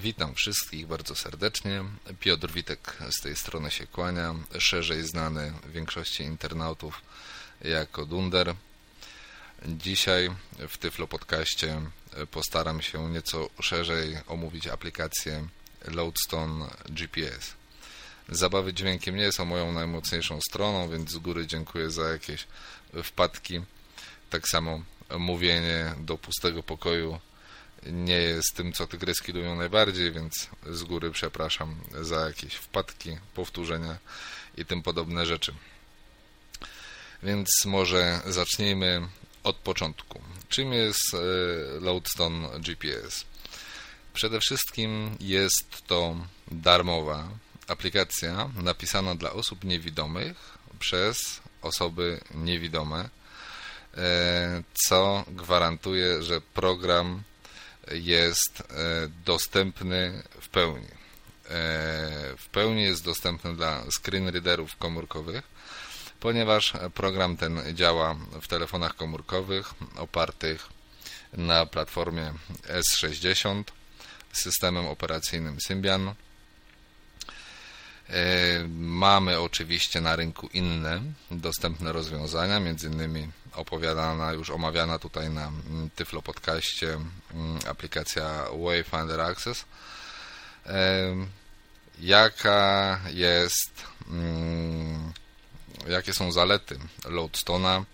Witam wszystkich bardzo serdecznie. Piotr Witek z tej strony się kłania, szerzej znany większości internautów jako Dunder. Dzisiaj w Tyflo Podcaście postaram się nieco szerzej omówić aplikację Loadstone GPS. Zabawy dźwiękiem nie są moją najmocniejszą stroną, więc z góry dziękuję za jakieś wpadki. Tak samo mówienie do pustego pokoju nie jest tym, co tygryski lubią najbardziej, więc z góry przepraszam za jakieś wpadki, powtórzenia i tym podobne rzeczy. Więc może zacznijmy od początku. Czym jest e, Loadstone GPS? Przede wszystkim jest to darmowa aplikacja napisana dla osób niewidomych przez osoby niewidome, e, co gwarantuje, że program jest e, dostępny w pełni. W pełni jest dostępny dla screen readerów komórkowych, ponieważ program ten działa w telefonach komórkowych opartych na platformie S60 z systemem operacyjnym Symbian. E, mamy oczywiście na rynku inne dostępne rozwiązania, między innymi opowiadana, już omawiana tutaj na Tyflo Podcaście mm, aplikacja Wayfinder Access. Jaka jest mm, jakie są zalety Loadstone'a,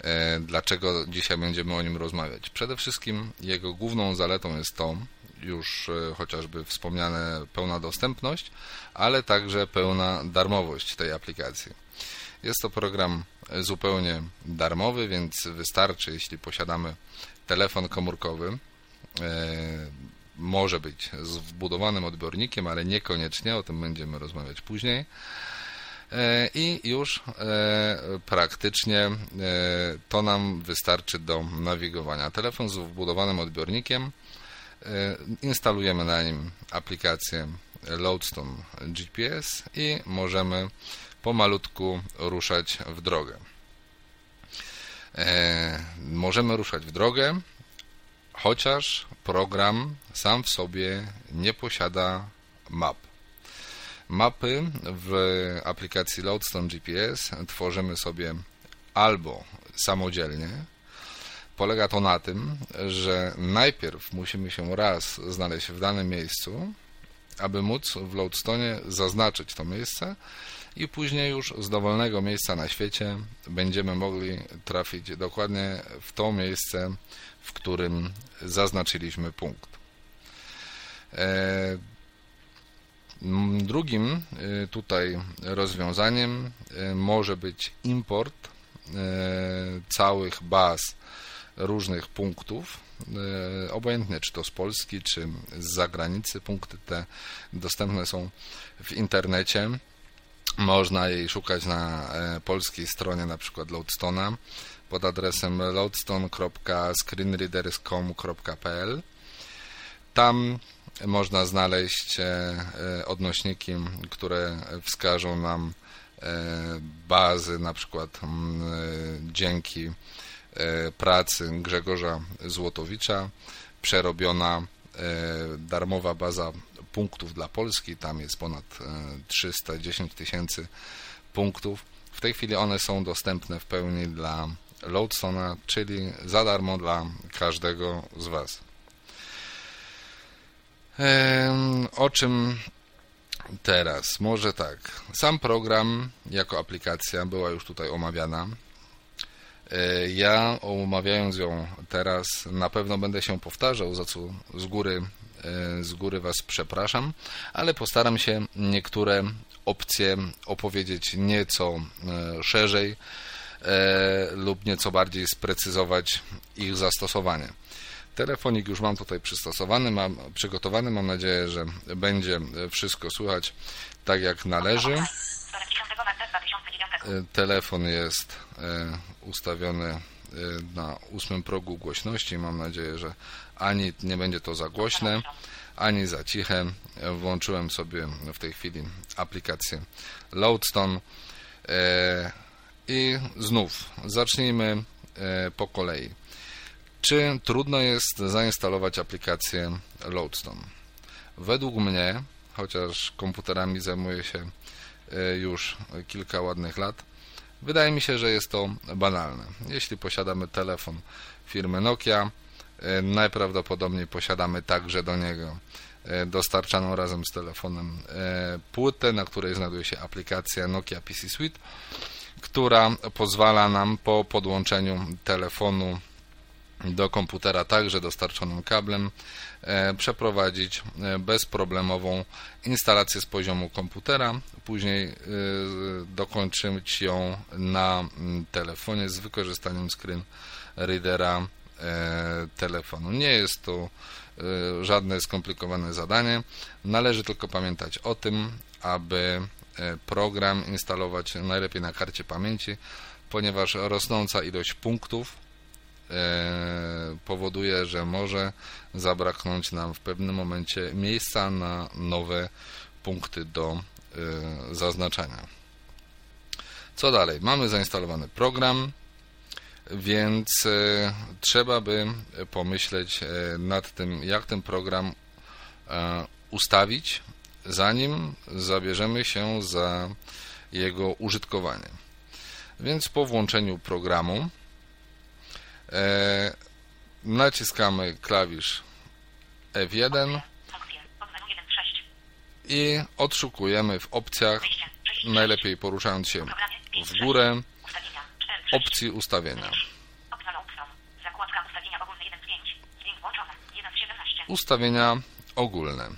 e, dlaczego dzisiaj będziemy o nim rozmawiać. Przede wszystkim jego główną zaletą jest to, już e, chociażby wspomniane pełna dostępność, ale także pełna darmowość tej aplikacji. Jest to program zupełnie darmowy, więc wystarczy, jeśli posiadamy telefon komórkowy, e, może być z wbudowanym odbiornikiem, ale niekoniecznie, o tym będziemy rozmawiać później. E, i już e, praktycznie e, to nam wystarczy do nawigowania. Telefon z wbudowanym odbiornikiem, instalujemy na nim aplikację Loadstone GPS i możemy pomalutku ruszać w drogę. Możemy ruszać w drogę, chociaż program sam w sobie nie posiada map. Mapy w aplikacji Loadstone GPS tworzymy sobie albo samodzielnie. Polega to na tym, że najpierw musimy się raz znaleźć w danym miejscu, aby móc w Loadstone zaznaczyć to miejsce i później już z dowolnego miejsca na świecie będziemy mogli trafić dokładnie w to miejsce, w którym zaznaczyliśmy punkt. E, drugim y, tutaj rozwiązaniem y, może być import całych baz różnych punktów, obojętnie czy to z Polski, czy z zagranicy. Punkty te dostępne są w internecie. Można jej szukać na e, polskiej stronie na przykład Loadstone'a pod adresem loadstone.screenreaders.com.pl Tam można znaleźć e, e, odnośniki, które wskażą nam bazy, na przykład dzięki pracy Grzegorza Złotowicza. Przerobiona darmowa baza punktów dla Polski, tam jest ponad 310 tysięcy punktów. W tej chwili one są dostępne w pełni dla Loadstona, czyli za darmo dla każdego z Was. O czym teraz? Może tak. Sam program jako aplikacja była już tutaj omawiana. E, ja omawiając ją teraz na pewno będę się powtarzał, za co z góry, e, z góry Was przepraszam, ale postaram się niektóre opcje opowiedzieć nieco e, szerzej lub nieco bardziej sprecyzować ich zastosowanie. Telefonik już mam tutaj przystosowany, mam przygotowany. Mam nadzieję, że będzie wszystko słychać tak jak należy. E, telefon jest e, ustawiony e, na ósmym progu głośności. Mam nadzieję, że ani nie będzie to za głośne, ani za ciche. Włączyłem sobie w tej chwili aplikację Loadstone i znów zacznijmy po kolei. Czy trudno jest zainstalować aplikację Loadstone? według mnie, chociaż komputerami zajmuję się e, już kilka ładnych lat, wydaje mi się, że jest to banalne. Jeśli posiadamy telefon firmy Nokia, e, najprawdopodobniej posiadamy także do niego e, dostarczaną razem z telefonem płytę, na której znajduje się aplikacja Nokia PC Suite, która pozwala nam po podłączeniu telefonu do komputera także dostarczonym kablem e, przeprowadzić e, bezproblemową instalację z poziomu komputera, później e, dokończyć ją na mm, telefonie z wykorzystaniem screen readera telefonu. Nie jest to żadne skomplikowane zadanie. Należy tylko pamiętać o tym, aby program instalować najlepiej na karcie pamięci, ponieważ rosnąca ilość punktów E, powoduje, że może zabraknąć nam w pewnym momencie miejsca na nowe punkty do e, zaznaczania. Co dalej? Mamy zainstalowany program, więc e, trzeba by pomyśleć nad tym, jak ten program ustawić, zanim zabierzemy się za jego użytkowanie. Więc po włączeniu programu E, naciskamy klawisz F1 i odszukujemy w opcjach, najlepiej poruszając się w górę, opcji ustawienia. Ustawienia ogólne.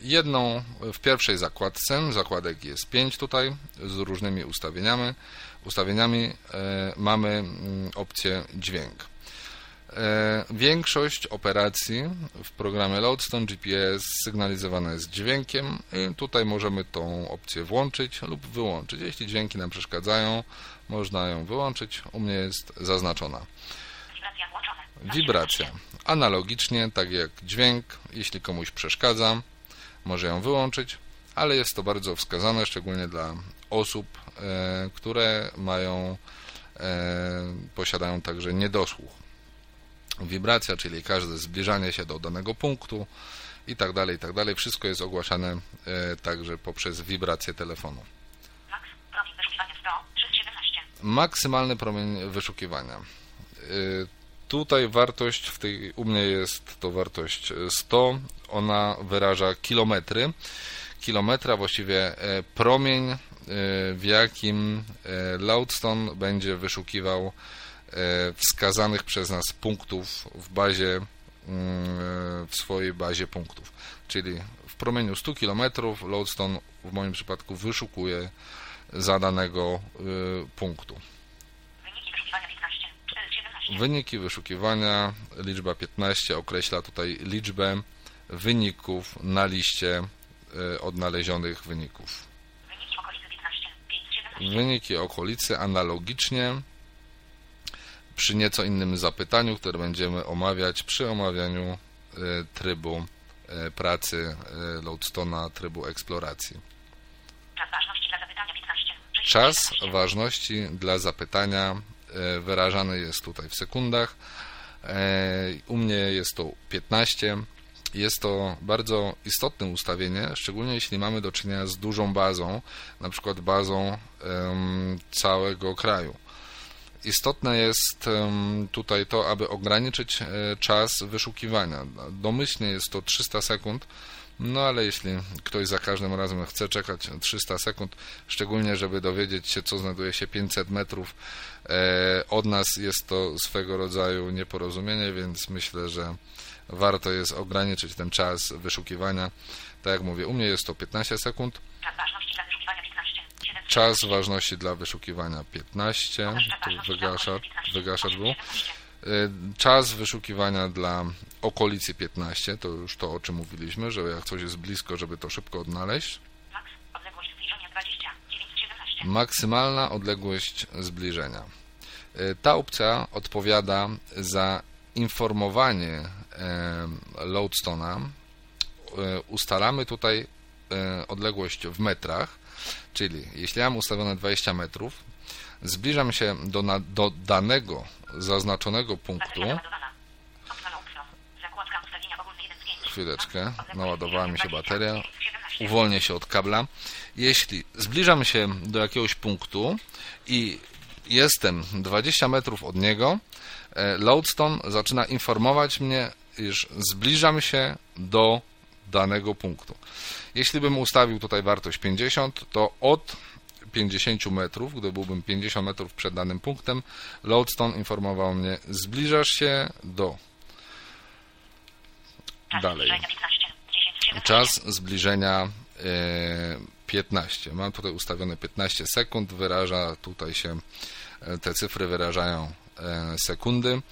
Jedną w pierwszej zakładce, zakładek jest 5 tutaj, z różnymi ustawieniami. Ustawieniami e, mamy mm, opcję dźwięk. E, większość operacji w programie Loadstone GPS sygnalizowana jest dźwiękiem i tutaj możemy tą opcję włączyć lub wyłączyć. Jeśli dźwięki nam przeszkadzają, można ją wyłączyć. U mnie jest zaznaczona. Wibracja. Analogicznie, tak jak dźwięk, jeśli komuś przeszkadza, może ją wyłączyć, ale jest to bardzo wskazane, szczególnie dla osób, e, które mają, e, posiadają także niedosłuch wibracja, czyli każde zbliżanie się do danego punktu i tak dalej, i tak dalej. Wszystko jest ogłaszane e, także poprzez wibrację telefonu. Maksymalny promień wyszukiwania. E, tutaj wartość w tej u mnie jest to wartość 100. Ona wyraża kilometry. Kilometra właściwie e, promień, w jakim Loudstone będzie wyszukiwał wskazanych przez nas punktów w bazie, mm, w swojej bazie punktów. Czyli w promieniu 100 km Lodestone w moim przypadku wyszukuje zadanego e, punktu. Wyniki wyszukiwania, liczba 15 określa tutaj liczbę wyników na liście e, odnalezionych wyników. Wyniki okolicy analogicznie przy nieco innym zapytaniu, które będziemy omawiać przy omawianiu e, trybu e, pracy e, Lodestona, trybu eksploracji. Czas ważności dla zapytania 15. Czas ważności dla zapytania wyrażany jest tutaj w sekundach. U mnie jest to 15. Jest to bardzo istotne ustawienie, szczególnie jeśli mamy do czynienia z dużą bazą, na przykład bazą całego kraju. Istotne jest tutaj to, aby ograniczyć e, czas wyszukiwania. Domyślnie jest to 300 sekund, no ale jeśli ktoś za każdym razem chce czekać 300 sekund, szczególnie żeby dowiedzieć się, co znajduje się 500 metrów e, od nas, jest to swego rodzaju nieporozumienie, więc myślę, że warto jest ograniczyć ten czas wyszukiwania. Tak jak mówię, u mnie jest to 15 sekund. Czas ważności wyszukiwania 15, tu wygaszacz, wygaszacz był. Czas wyszukiwania dla okolicy 15, to już to o czym mówiliśmy, że jak coś jest blisko, żeby to szybko odnaleźć. Maksymalna odległość zbliżenia. E, ta opcja odpowiada za informowanie Loadstona. E, ustalamy tutaj odległość w metrach Czyli jeśli ja mam ustawione 20 metrów, zbliżam się do, na, do danego zaznaczonego punktu chwileczkę, naładowała mi się bateria, uwolnię się od kabla. Jeśli zbliżam się do jakiegoś punktu i jestem 20 metrów od niego, e, Lodestone zaczyna informować mnie, iż zbliżam się do danego punktu. Jeśli bym ustawił tutaj wartość 50, to od 50 metrów, gdy byłbym 50 metrów przed danym punktem, Lodestone informował mnie, zbliżasz się do dalej. Czas zbliżenia 15. Mam tutaj ustawione 15 sekund, wyraża tutaj się, e, te cyfry wyrażają e, sekundy.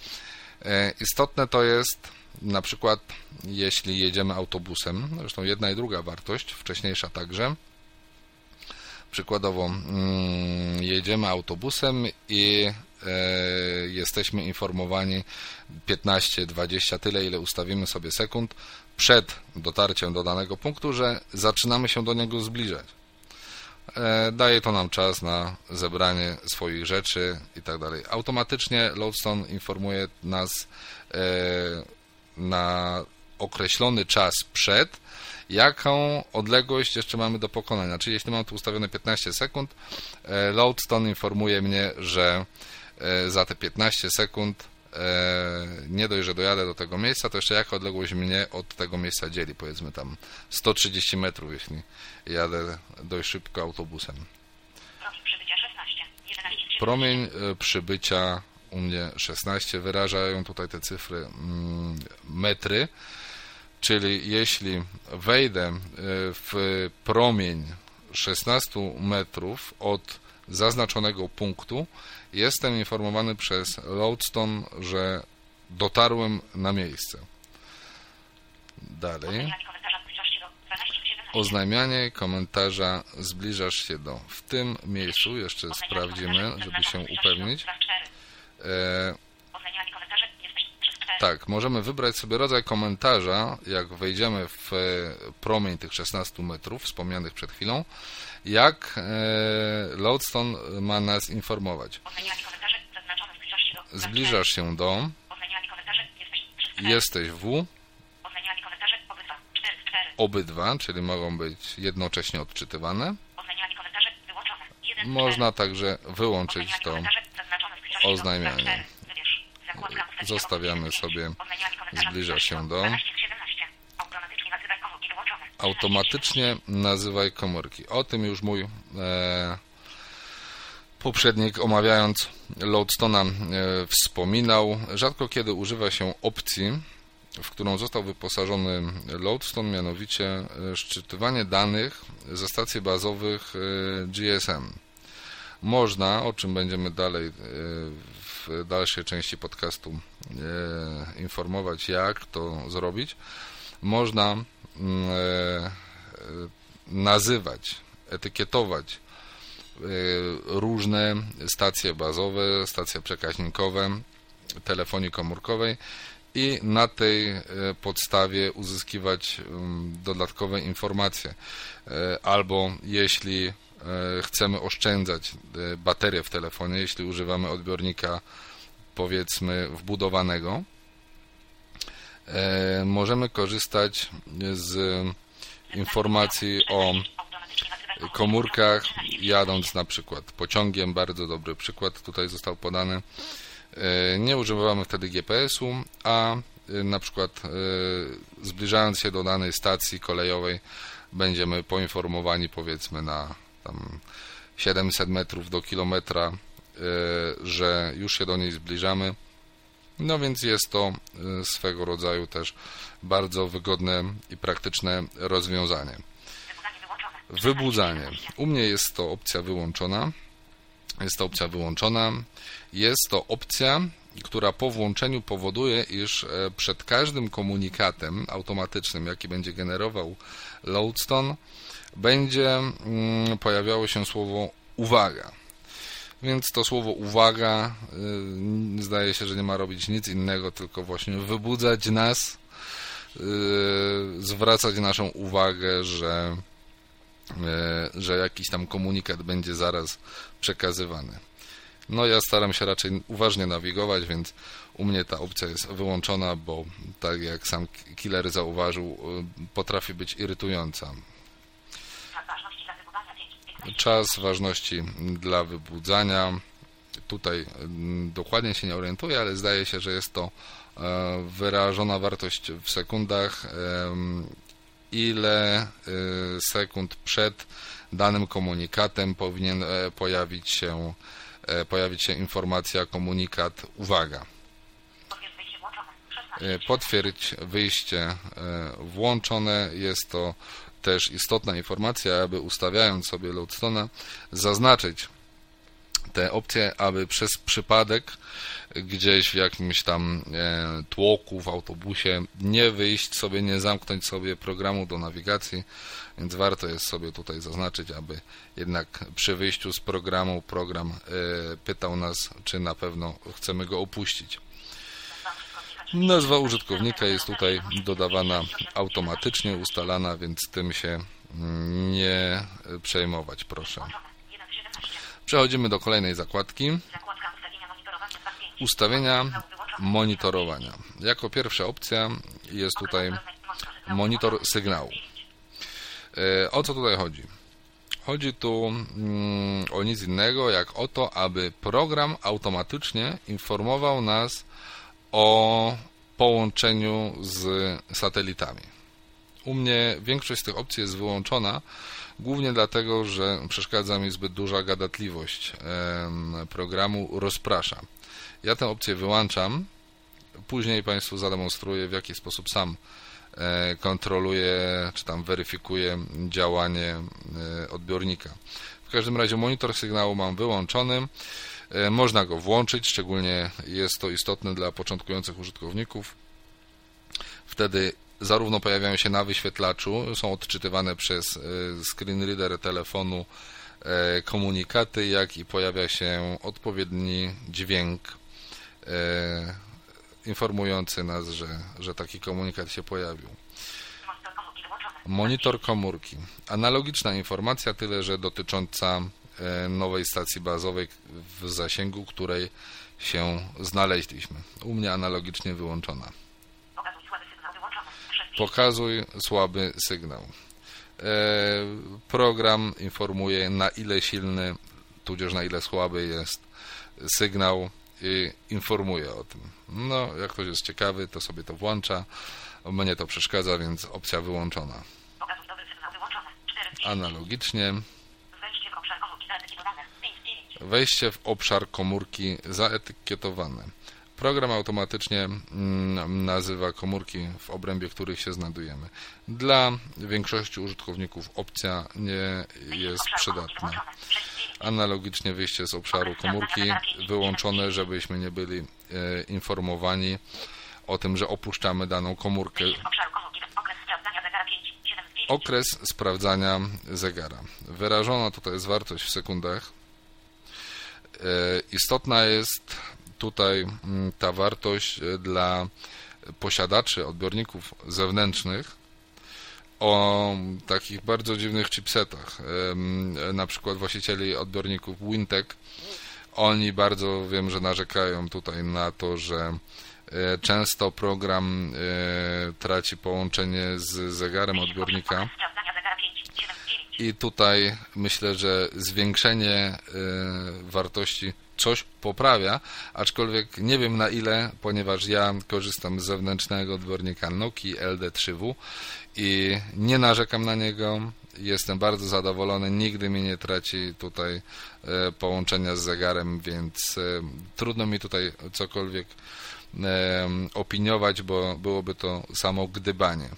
E, istotne to jest na przykład, jeśli jedziemy autobusem, zresztą jedna i druga wartość, wcześniejsza także, przykładowo mm, jedziemy autobusem i jesteśmy informowani 15, 20, tyle ile ustawimy sobie sekund, przed dotarciem do danego punktu, że zaczynamy się do niego zbliżać. E, daje to nam czas na zebranie swoich rzeczy i tak dalej. Automatycznie Lodestone informuje nas e, na określony czas przed, jaką odległość jeszcze mamy do pokonania. Czyli jeśli mam tu ustawione 15 sekund, e, Lodestone informuje mnie, że za te 15 sekund E, nie dość, że dojadę do tego miejsca, to jeszcze jaka odległość mnie od tego miejsca dzieli, powiedzmy tam 130 metrów, jeśli jadę dość szybko autobusem. Promień e, przybycia u mnie 16, wyrażają tutaj te cyfry mm, metry, czyli jeśli wejdę e, w promień 16 metrów od zaznaczonego punktu, Jestem informowany przez Lodestone, że dotarłem na miejsce. Dalej. Oznajmianie komentarza zbliżasz się do. W tym miejscu jeszcze sprawdzimy, żeby się upewnić. E, tak, możemy wybrać sobie rodzaj komentarza, jak wejdziemy w promień tych 16 metrów wspomnianych przed chwilą jak e, Lodestone ma nas informować. Zbliżasz się do. Jesteś w. Obydwa, czyli mogą być jednocześnie odczytywane. Można także wyłączyć to oznajmianie. Zostawiamy sobie zbliża się do automatycznie nazywaj komórki. O tym już mój e, poprzednik omawiając Loadstone'a e, wspominał. Rzadko kiedy używa się opcji, w którą został wyposażony Loadstone, mianowicie e, szczytywanie danych ze stacji bazowych e, GSM. Można, o czym będziemy dalej e, w dalszej części podcastu e, informować, jak to zrobić, można Mm, e, nazywać, etykietować e, różne stacje bazowe, stacje przekaźnikowe telefonii komórkowej i na tej podstawie uzyskiwać mm, dodatkowe informacje. Albo jeśli chcemy oszczędzać baterię w telefonie, jeśli używamy odbiornika powiedzmy wbudowanego, E, możemy korzystać z informacji o komórkach jadąc na przykład pociągiem, bardzo dobry przykład tutaj został podany. E, nie używamy wtedy GPS-u, a e, na przykład zbliżając się do danej stacji kolejowej będziemy poinformowani powiedzmy na tam 700 metrów do kilometra, że już się do niej zbliżamy no więc jest to y, swego rodzaju też bardzo wygodne i praktyczne rozwiązanie. Wybudzanie. U mnie jest to opcja wyłączona. Jest to opcja wyłączona. Jest to opcja, która po włączeniu powoduje, iż e, przed każdym komunikatem automatycznym, jaki będzie generował Loadstone, będzie mm, pojawiało się słowo uwaga. Więc to słowo uwaga y, zdaje się, że nie ma robić nic innego, tylko właśnie wybudzać nas, y, zwracać naszą uwagę, że, y, że jakiś tam komunikat będzie zaraz przekazywany. No ja staram się raczej uważnie nawigować, więc u mnie ta opcja jest wyłączona, bo tak jak sam killer zauważył, potrafi być irytująca. Czas ważności dla wybudzania. Tutaj mm, dokładnie się nie orientuję, ale zdaje się, że jest to e, wyrażona wartość w sekundach, ile y, sekund przed danym komunikatem powinien e, pojawić się, e, pojawić się informacja, komunikat, uwaga. Potwierdź wyjście włączone. Jest to też istotna informacja, aby ustawiając sobie loadstone zaznaczyć te opcje, aby przez przypadek gdzieś w jakimś tam e, tłoku, w autobusie nie wyjść sobie, nie zamknąć sobie programu do nawigacji, więc warto jest sobie tutaj zaznaczyć, aby jednak przy wyjściu z programu program e, pytał nas, czy na pewno chcemy go opuścić. Nazwa użytkownika jest tutaj dodawana automatycznie, ustalana, więc tym się nie przejmować, proszę. Przechodzimy do kolejnej zakładki. Ustawienia monitorowania. Jako pierwsza opcja jest tutaj monitor sygnału. E, o co tutaj chodzi? Chodzi tu mm, o nic innego jak o to, aby program automatycznie informował nas o połączeniu z satelitami. U mnie większość z tych opcji jest wyłączona, głównie dlatego, że przeszkadza mi zbyt duża gadatliwość programu, rozprasza. Ja tę opcję wyłączam, później Państwu zademonstruję, w jaki sposób sam e, kontroluję, czy tam weryfikuję działanie e, odbiornika. W każdym razie monitor sygnału mam wyłączony. E, można go włączyć, szczególnie jest to istotne dla początkujących użytkowników. Wtedy zarówno pojawiają się na wyświetlaczu, są odczytywane przez e, screen reader telefonu e, komunikaty, jak i pojawia się odpowiedni dźwięk informujący nas, że, że taki komunikat się pojawił. Monitor komórki. Analogiczna informacja, tyle że dotycząca nowej stacji bazowej w zasięgu, której się znaleźliśmy. U mnie analogicznie wyłączona. Pokazuj słaby sygnał. E, program informuje na ile silny, tudzież na ile słaby jest sygnał i informuje o tym. No, jak ktoś jest ciekawy, to sobie to włącza. Mnie to przeszkadza, więc opcja wyłączona. Analogicznie wejście w obszar komórki zaetykietowane. Program automatycznie mm, nazywa komórki, w obrębie których się znajdujemy. Dla większości użytkowników opcja nie jest przydatna. Analogicznie wyjście z obszaru komórki wyłączone, żebyśmy nie byli e, informowani o tym, że opuszczamy daną komórkę. Okres sprawdzania zegara. Wyrażona tutaj jest wartość w sekundach. E, istotna jest tutaj mm, ta wartość e, dla posiadaczy odbiorników zewnętrznych o takich bardzo dziwnych chipsetach. Na przykład właścicieli odbiorników Wintec, oni bardzo wiem, że narzekają tutaj na to, że e, często program traci połączenie z zegarem odbiornika i tutaj myślę, że zwiększenie y, wartości coś poprawia, aczkolwiek nie wiem na ile, ponieważ ja korzystam z zewnętrznego odbiornika Noki LD3W i nie narzekam na niego, jestem bardzo zadowolony, nigdy mi nie traci tutaj y, połączenia z zegarem, więc y, trudno mi tutaj cokolwiek opiniować, bo byłoby to samo gdybanie.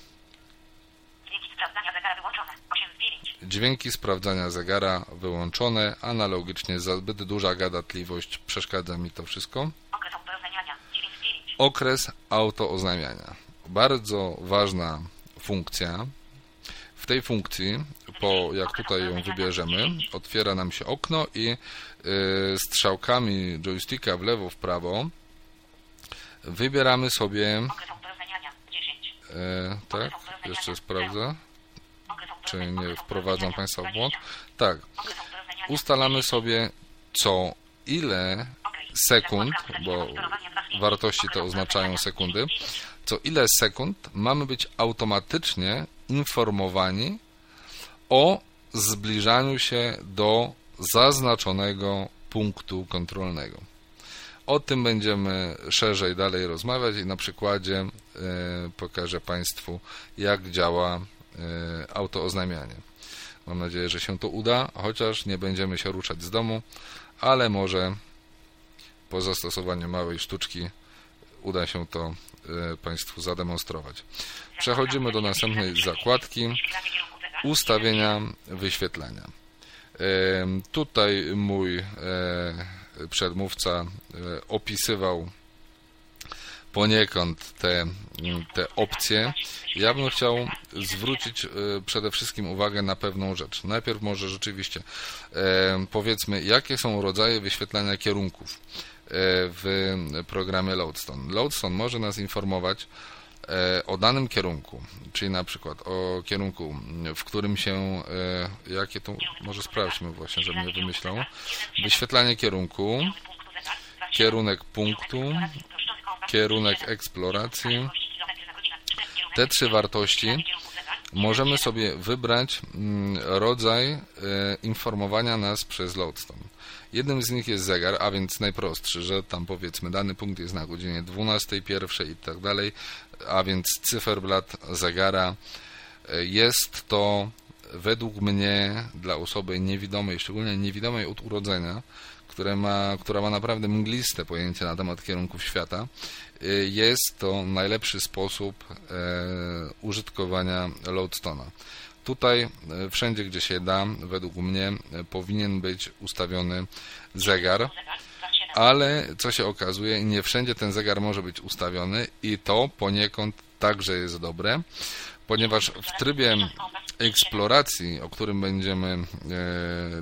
Dźwięki sprawdzania zegara wyłączone, analogicznie za zbyt duża gadatliwość przeszkadza mi to wszystko. Okres autooznajmiania. Bardzo ważna funkcja. W tej funkcji, po jak tutaj ją wybierzemy, otwiera nam się okno i y, strzałkami joysticka w lewo, w prawo wybieramy sobie y, tak, jeszcze sprawdzę czy nie wprowadzam Państwa w błąd. Tak, ustalamy sobie, co ile sekund, bo wartości te oznaczają sekundy, co ile sekund mamy być automatycznie informowani o zbliżaniu się do zaznaczonego punktu kontrolnego. O tym będziemy szerzej dalej rozmawiać i na przykładzie e, pokażę Państwu, jak działa e, autooznajmianie. Mam nadzieję, że się to uda, chociaż nie będziemy się ruszać z domu, ale może po zastosowaniu małej sztuczki uda się to e, Państwu zademonstrować. Przechodzimy do następnej zakładki ustawienia wyświetlania. Tutaj mój przedmówca e, opisywał poniekąd te, te opcje. Ja bym chciał zwrócić e, przede wszystkim uwagę na pewną rzecz. Najpierw może rzeczywiście e, powiedzmy, jakie są rodzaje wyświetlania kierunków w programie Loadstone. Loadstone może nas informować o danym kierunku, czyli na przykład o kierunku, w którym się, jakie to, może sprawdźmy właśnie, żebym nie wymyślał, wyświetlanie kierunku, kierunek punktu, kierunek eksploracji. Te trzy wartości możemy sobie wybrać mm, rodzaj informowania nas przez Lodestone. Jednym z nich jest zegar, a więc najprostszy, że tam powiedzmy dany punkt jest na godzinie 12, pierwszej i tak dalej, a więc cyferblat zegara. Jest to według mnie dla osoby niewidomej, szczególnie niewidomej od urodzenia, które ma, która ma naprawdę mgliste pojęcie na temat kierunków świata, jest to najlepszy sposób e, użytkowania Loadstona. Tutaj e, wszędzie, gdzie się da, według mnie e, powinien być ustawiony zegar, ale co się okazuje, nie wszędzie ten zegar może być ustawiony i to poniekąd także jest dobre, ponieważ w trybie eksploracji, o którym będziemy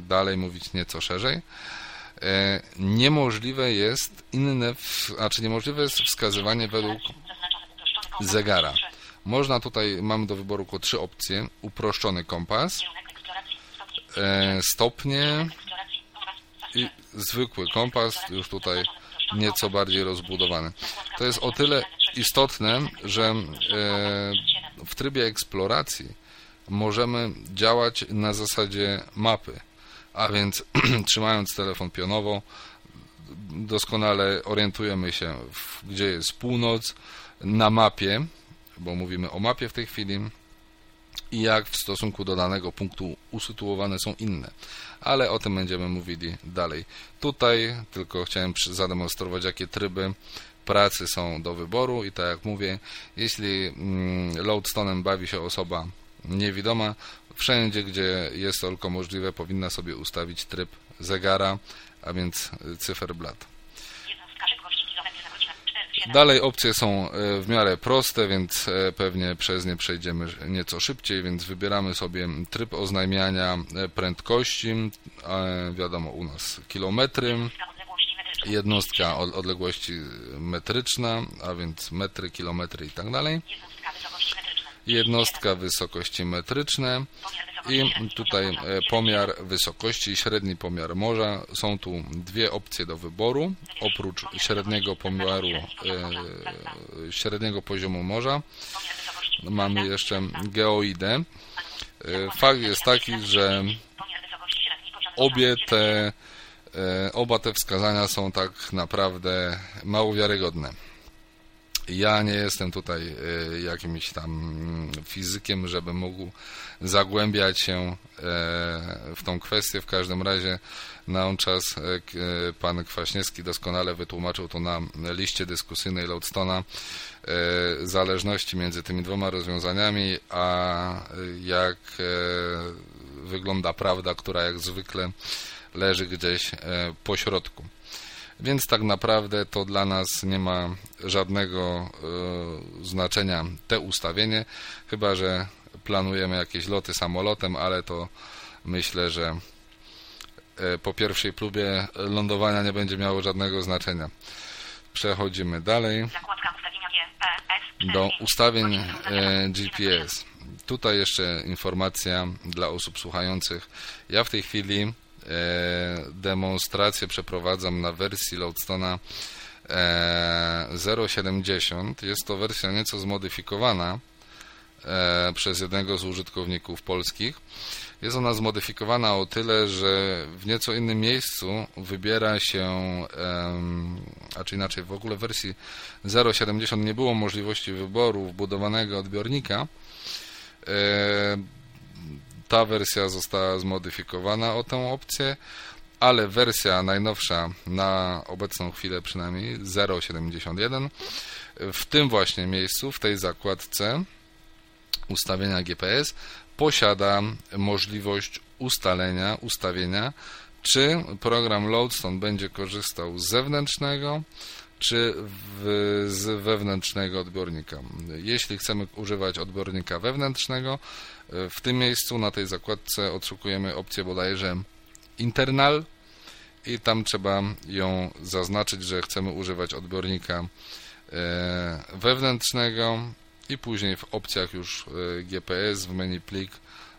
dalej mówić nieco szerzej, niemożliwe jest inne, znaczy niemożliwe jest wskazywanie według zegara. Można tutaj, mamy do wyboru tylko trzy opcje. Uproszczony kompas, e, stopnie i zwykły kompas, już tutaj nieco bardziej rozbudowany. To jest o tyle istotne, że e, w trybie eksploracji możemy działać na zasadzie mapy, a więc trzymając telefon pionowo doskonale orientujemy się, gdzie jest północ na mapie, bo mówimy o mapie w tej chwili i jak w stosunku do danego punktu usytuowane są inne. Ale o tym będziemy mówili dalej. Tutaj tylko chciałem zademonstrować, jakie tryby pracy są do wyboru i tak jak mówię, jeśli mm, loadstone'em bawi się osoba niewidoma, wszędzie, gdzie jest to tylko możliwe, powinna sobie ustawić tryb zegara, a więc cyferblat. Dalej opcje są e, w miarę proste, więc e, pewnie przez nie przejdziemy nieco szybciej, więc wybieramy sobie tryb oznajmiania e, prędkości, wiadomo u nas kilometry, jednostka odległości metryczna, a więc metry, kilometry i tak dalej, jednostka wysokości metryczne, i tutaj e, pomiar wysokości średni pomiar morza. Są tu dwie opcje do wyboru. Oprócz średniego pomiaru, e, średniego poziomu morza mamy jeszcze geoidę. E, fakt jest taki, że obie te, oba te wskazania są tak naprawdę mało wiarygodne. Ja nie jestem tutaj jakimś tam fizykiem, żeby mógł zagłębiać się e, w tą kwestię. W każdym razie na on czas e, e, pan Kwaśniewski doskonale wytłumaczył to na liście dyskusyjnej Loadstona zależności między tymi dwoma rozwiązaniami, a jak wygląda prawda, która jak zwykle leży gdzieś po środku. Więc tak naprawdę to dla nas nie ma żadnego znaczenia te ustawienie, chyba że planujemy jakieś loty samolotem, ale to myślę, że e, po pierwszej próbie lądowania nie będzie miało żadnego znaczenia. Przechodzimy dalej e do ustawień e, GPS. Tutaj jeszcze informacja dla osób słuchających. Ja w tej chwili demonstrację przeprowadzam na wersji Loadstona 0.70. Jest to wersja nieco zmodyfikowana przez jednego z użytkowników polskich. Jest ona zmodyfikowana o tyle, że w nieco innym miejscu wybiera się, a czy inaczej, w ogóle w wersji 0.70 nie było możliwości wyboru wbudowanego odbiornika. Ta wersja została zmodyfikowana o tę opcję, ale wersja najnowsza na obecną chwilę przynajmniej 0.71 w tym właśnie miejscu, w tej zakładce ustawienia GPS posiada możliwość ustalenia, ustawienia, czy program Loadstone będzie korzystał z zewnętrznego, czy w, z wewnętrznego odbiornika. Jeśli chcemy używać odbiornika wewnętrznego, w tym miejscu na tej zakładce odszukujemy opcję bodajże internal i tam trzeba ją zaznaczyć, że chcemy używać odbiornika e, wewnętrznego i później w opcjach już e, GPS w menu plik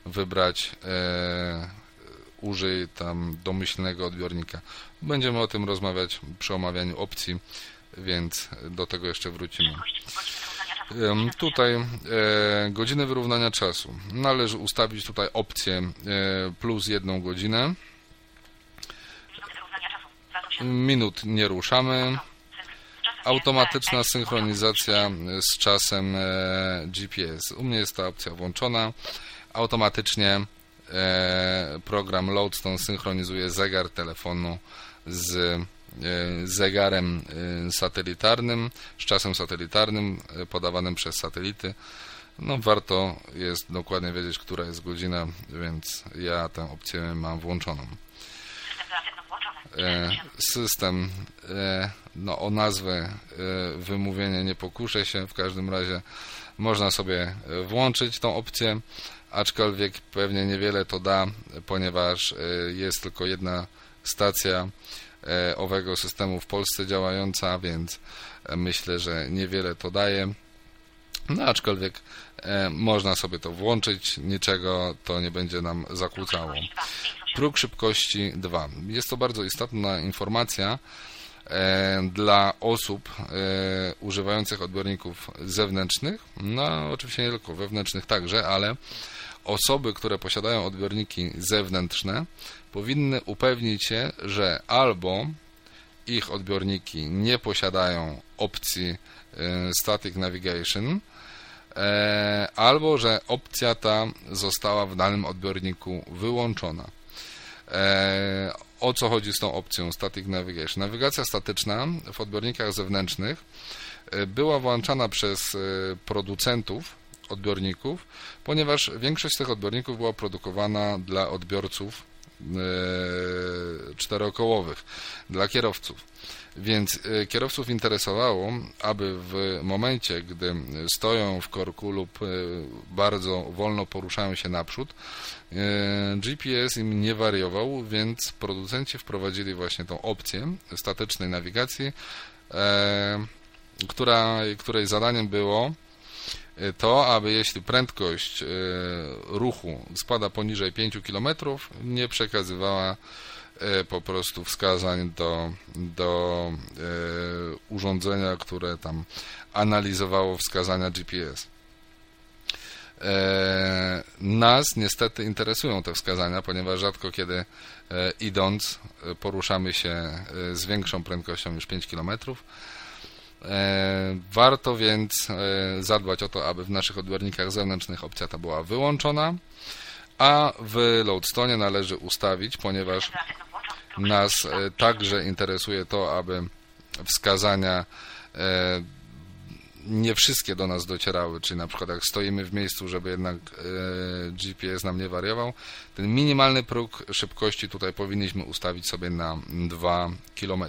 wybrać e, użyj tam domyślnego odbiornika. Będziemy o tym rozmawiać przy omawianiu opcji, więc do tego jeszcze wrócimy. Tutaj e, godziny wyrównania czasu. Należy ustawić tutaj opcję e, plus jedną godzinę. Minut nie ruszamy automatyczna synchronizacja z czasem e, GPS. U mnie jest ta opcja włączona. Automatycznie program Loadstone synchronizuje zegar telefonu z zegarem satelitarnym, z czasem satelitarnym podawanym przez satelity. No warto jest dokładnie wiedzieć, która jest godzina, więc ja tę opcję mam włączoną. E, system, e, no o nazwę e, wymówienie nie pokuszę się, w każdym razie można sobie włączyć tą opcję, aczkolwiek pewnie niewiele to da, ponieważ jest tylko jedna stacja owego systemu w Polsce działająca, więc myślę, że niewiele to daje. No aczkolwiek można sobie to włączyć, niczego to nie będzie nam zakłócało. Próg szybkości 2. Jest to bardzo istotna informacja e, dla osób e, używających odbiorników zewnętrznych, no oczywiście nie tylko wewnętrznych także, ale osoby, które posiadają odbiorniki zewnętrzne powinny upewnić się, że albo ich odbiorniki nie posiadają opcji e, Static Navigation, albo że opcja ta została w danym odbiorniku wyłączona. E, o co chodzi z tą opcją Static Navigation? Nawigacja statyczna w odbiornikach zewnętrznych e, była włączana przez e, producentów odbiorników, ponieważ większość z tych odbiorników była produkowana dla odbiorców czterokołowych, dla kierowców. Więc e, kierowców interesowało, aby w momencie, gdy stoją w korku lub e, bardzo wolno poruszają się naprzód, e, GPS im nie wariował, więc producenci wprowadzili właśnie tą opcję statycznej nawigacji, która, której zadaniem było to, aby jeśli prędkość ruchu spada poniżej 5 km, nie przekazywała E, po prostu wskazań do, do urządzenia, które tam analizowało wskazania GPS. Nas niestety interesują te wskazania, ponieważ rzadko kiedy idąc poruszamy się z większą prędkością niż 5 km. Warto więc zadbać o to, aby w naszych odbiornikach zewnętrznych opcja ta była wyłączona, a w Loadstone należy ustawić, ponieważ nas e, także interesuje to, aby wskazania e, nie wszystkie do nas docierały, czyli na przykład jak stoimy w miejscu, żeby jednak e, GPS nam nie wariował, ten minimalny próg szybkości tutaj powinniśmy ustawić sobie na 2 km.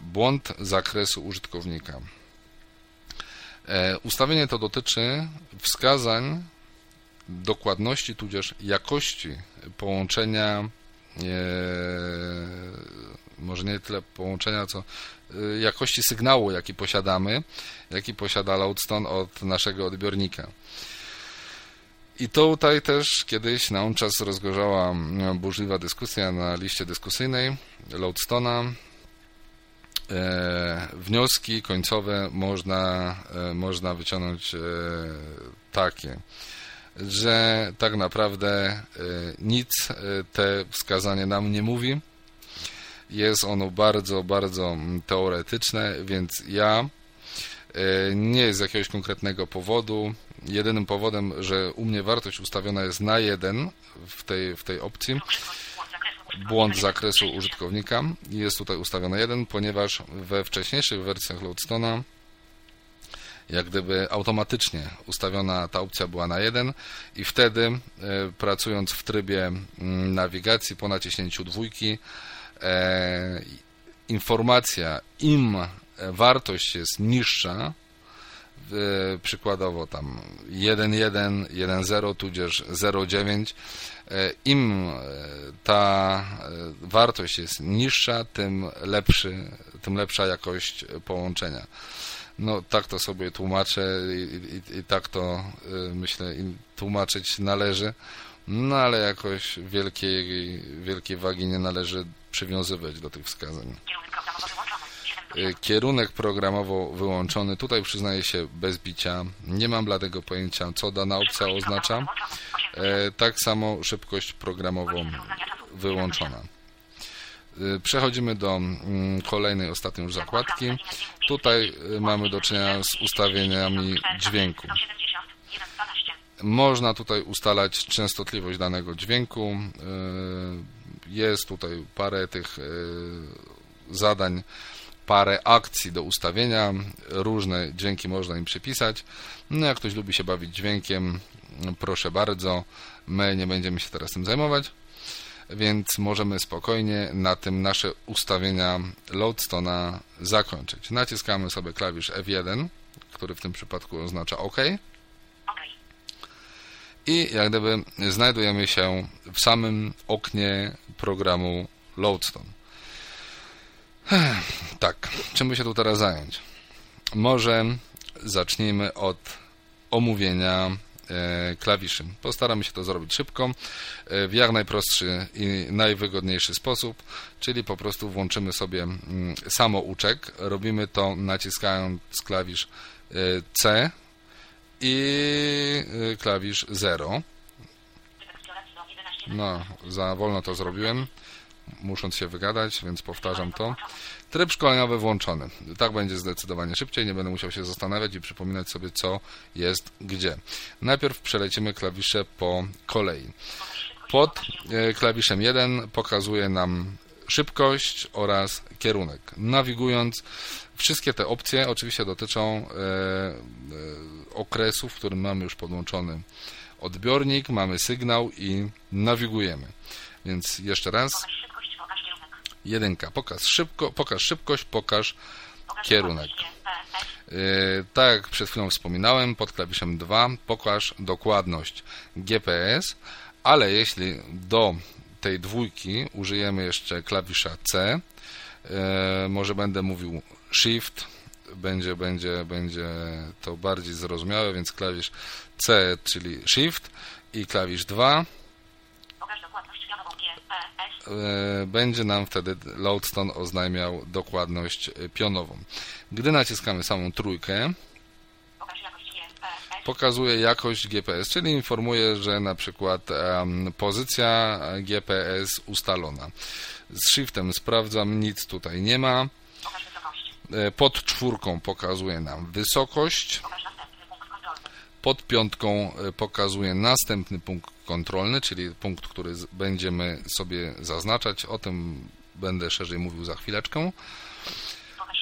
Błąd zakresu użytkownika. Ustawienie to dotyczy wskazań dokładności tudzież jakości połączenia e, może nie tyle połączenia, co e, jakości sygnału, jaki posiadamy, jaki posiada Loudstone od naszego odbiornika. I tutaj też kiedyś na czas rozgorzała burzliwa dyskusja na liście dyskusyjnej Lodestona. E, wnioski końcowe można, e, można wyciągnąć e, takie, że tak naprawdę nic te wskazanie nam nie mówi. Jest ono bardzo, bardzo teoretyczne, więc ja nie z jakiegoś konkretnego powodu. Jedynym powodem, że u mnie wartość ustawiona jest na 1 w tej, w tej opcji, błąd zakresu użytkownika. Jest tutaj ustawiony 1, ponieważ we wcześniejszych wersjach Loadstone'a jak gdyby automatycznie ustawiona ta opcja była na 1 i wtedy e, pracując w trybie mm, nawigacji po naciśnięciu dwójki e, informacja im wartość jest niższa e, przykładowo tam 1.1, 1.0 tudzież 0.9 e, im e, ta e, wartość jest niższa, tym lepszy, tym lepsza jakość połączenia. No tak to sobie tłumaczę i, i, i tak to myślę tłumaczyć należy, no ale jakoś wielkiej, wielkiej wagi nie należy przywiązywać do tych wskazań. Kierunek programowo wyłączony, tutaj przyznaję się bez bicia, nie mam bladego pojęcia co dana opcja oznacza, e, tak samo szybkość programowo wyłączona. Y, przechodzimy do mm, kolejnej, ostatniej już zakładki. Tutaj y, mamy do czynienia z ustawieniami dźwięku. Można tutaj ustalać częstotliwość danego dźwięku. Jest tutaj parę tych zadań, parę akcji do ustawienia. Różne dźwięki można im przypisać. No jak ktoś lubi się bawić dźwiękiem, proszę bardzo. My nie będziemy się teraz tym zajmować więc możemy spokojnie na tym nasze ustawienia Loadstone'a zakończyć. Naciskamy sobie klawisz F1, który w tym przypadku oznacza OK. I jak gdyby znajdujemy się w samym oknie programu Loadstone. Tak, czym by się tu teraz zająć? Może zacznijmy od omówienia E, klawiszy. Postaramy się to zrobić szybko, e, w jak najprostszy i najwygodniejszy sposób, czyli po prostu włączymy sobie mm, samouczek. Robimy to naciskając klawisz e, C i klawisz 0. No, za wolno to zrobiłem, musząc się wygadać, więc powtarzam to. Tryb szkoleniowy włączony. Tak będzie zdecydowanie szybciej, nie będę musiał się zastanawiać i przypominać sobie, co jest gdzie. Najpierw przelecimy klawisze po kolei. Pod e, klawiszem 1 pokazuje nam szybkość oraz kierunek. Nawigując, wszystkie te opcje oczywiście dotyczą e, e, okresu, w którym mamy już podłączony odbiornik, mamy sygnał i nawigujemy. Więc jeszcze raz Jedynka. Pokaż, szybko, pokaż szybkość, pokaż kierunek. Yy, tak jak przed chwilą wspominałem, pod klawiszem 2 pokaż dokładność GPS, ale jeśli do tej dwójki użyjemy jeszcze klawisza C, yy, może będę mówił Shift, będzie, będzie, będzie to bardziej zrozumiałe, więc klawisz C, czyli Shift i klawisz 2 E, będzie nam wtedy Loadstone oznajmiał dokładność e, pionową. Gdy naciskamy samą trójkę, pokazuje jakość GPS, czyli informuje, że na przykład um, pozycja GPS ustalona. Z shiftem sprawdzam, nic tutaj nie ma. E, pod czwórką pokazuje nam wysokość. Pod piątką pokazuje następny punkt kontrolny, czyli punkt, który będziemy sobie zaznaczać. O tym będę szerzej mówił za chwileczkę.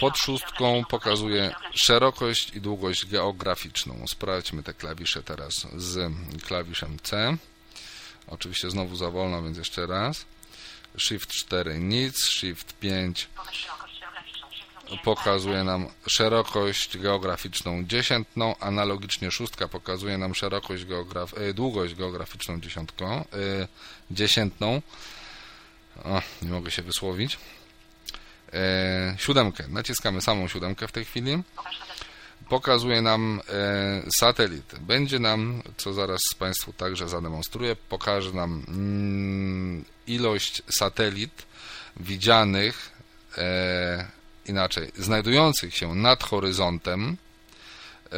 Pod szóstką pokazuje szerokość i długość geograficzną. Sprawdźmy te klawisze teraz z klawiszem C. Oczywiście znowu za wolno, więc jeszcze raz. Shift 4 nic, Shift 5 pokazuje nam szerokość geograficzną dziesiętną, analogicznie szóstka pokazuje nam szerokość geograf e, długość geograficzną dziesiątką, e, dziesiętną. O, nie mogę się wysłowić. E, siódemkę. Naciskamy samą siódemkę w tej chwili. pokazuje nam satelity. Będzie nam, co zaraz Państwu także zademonstruję, pokaże nam mm, ilość satelit widzianych, inaczej, znajdujących się nad horyzontem. E,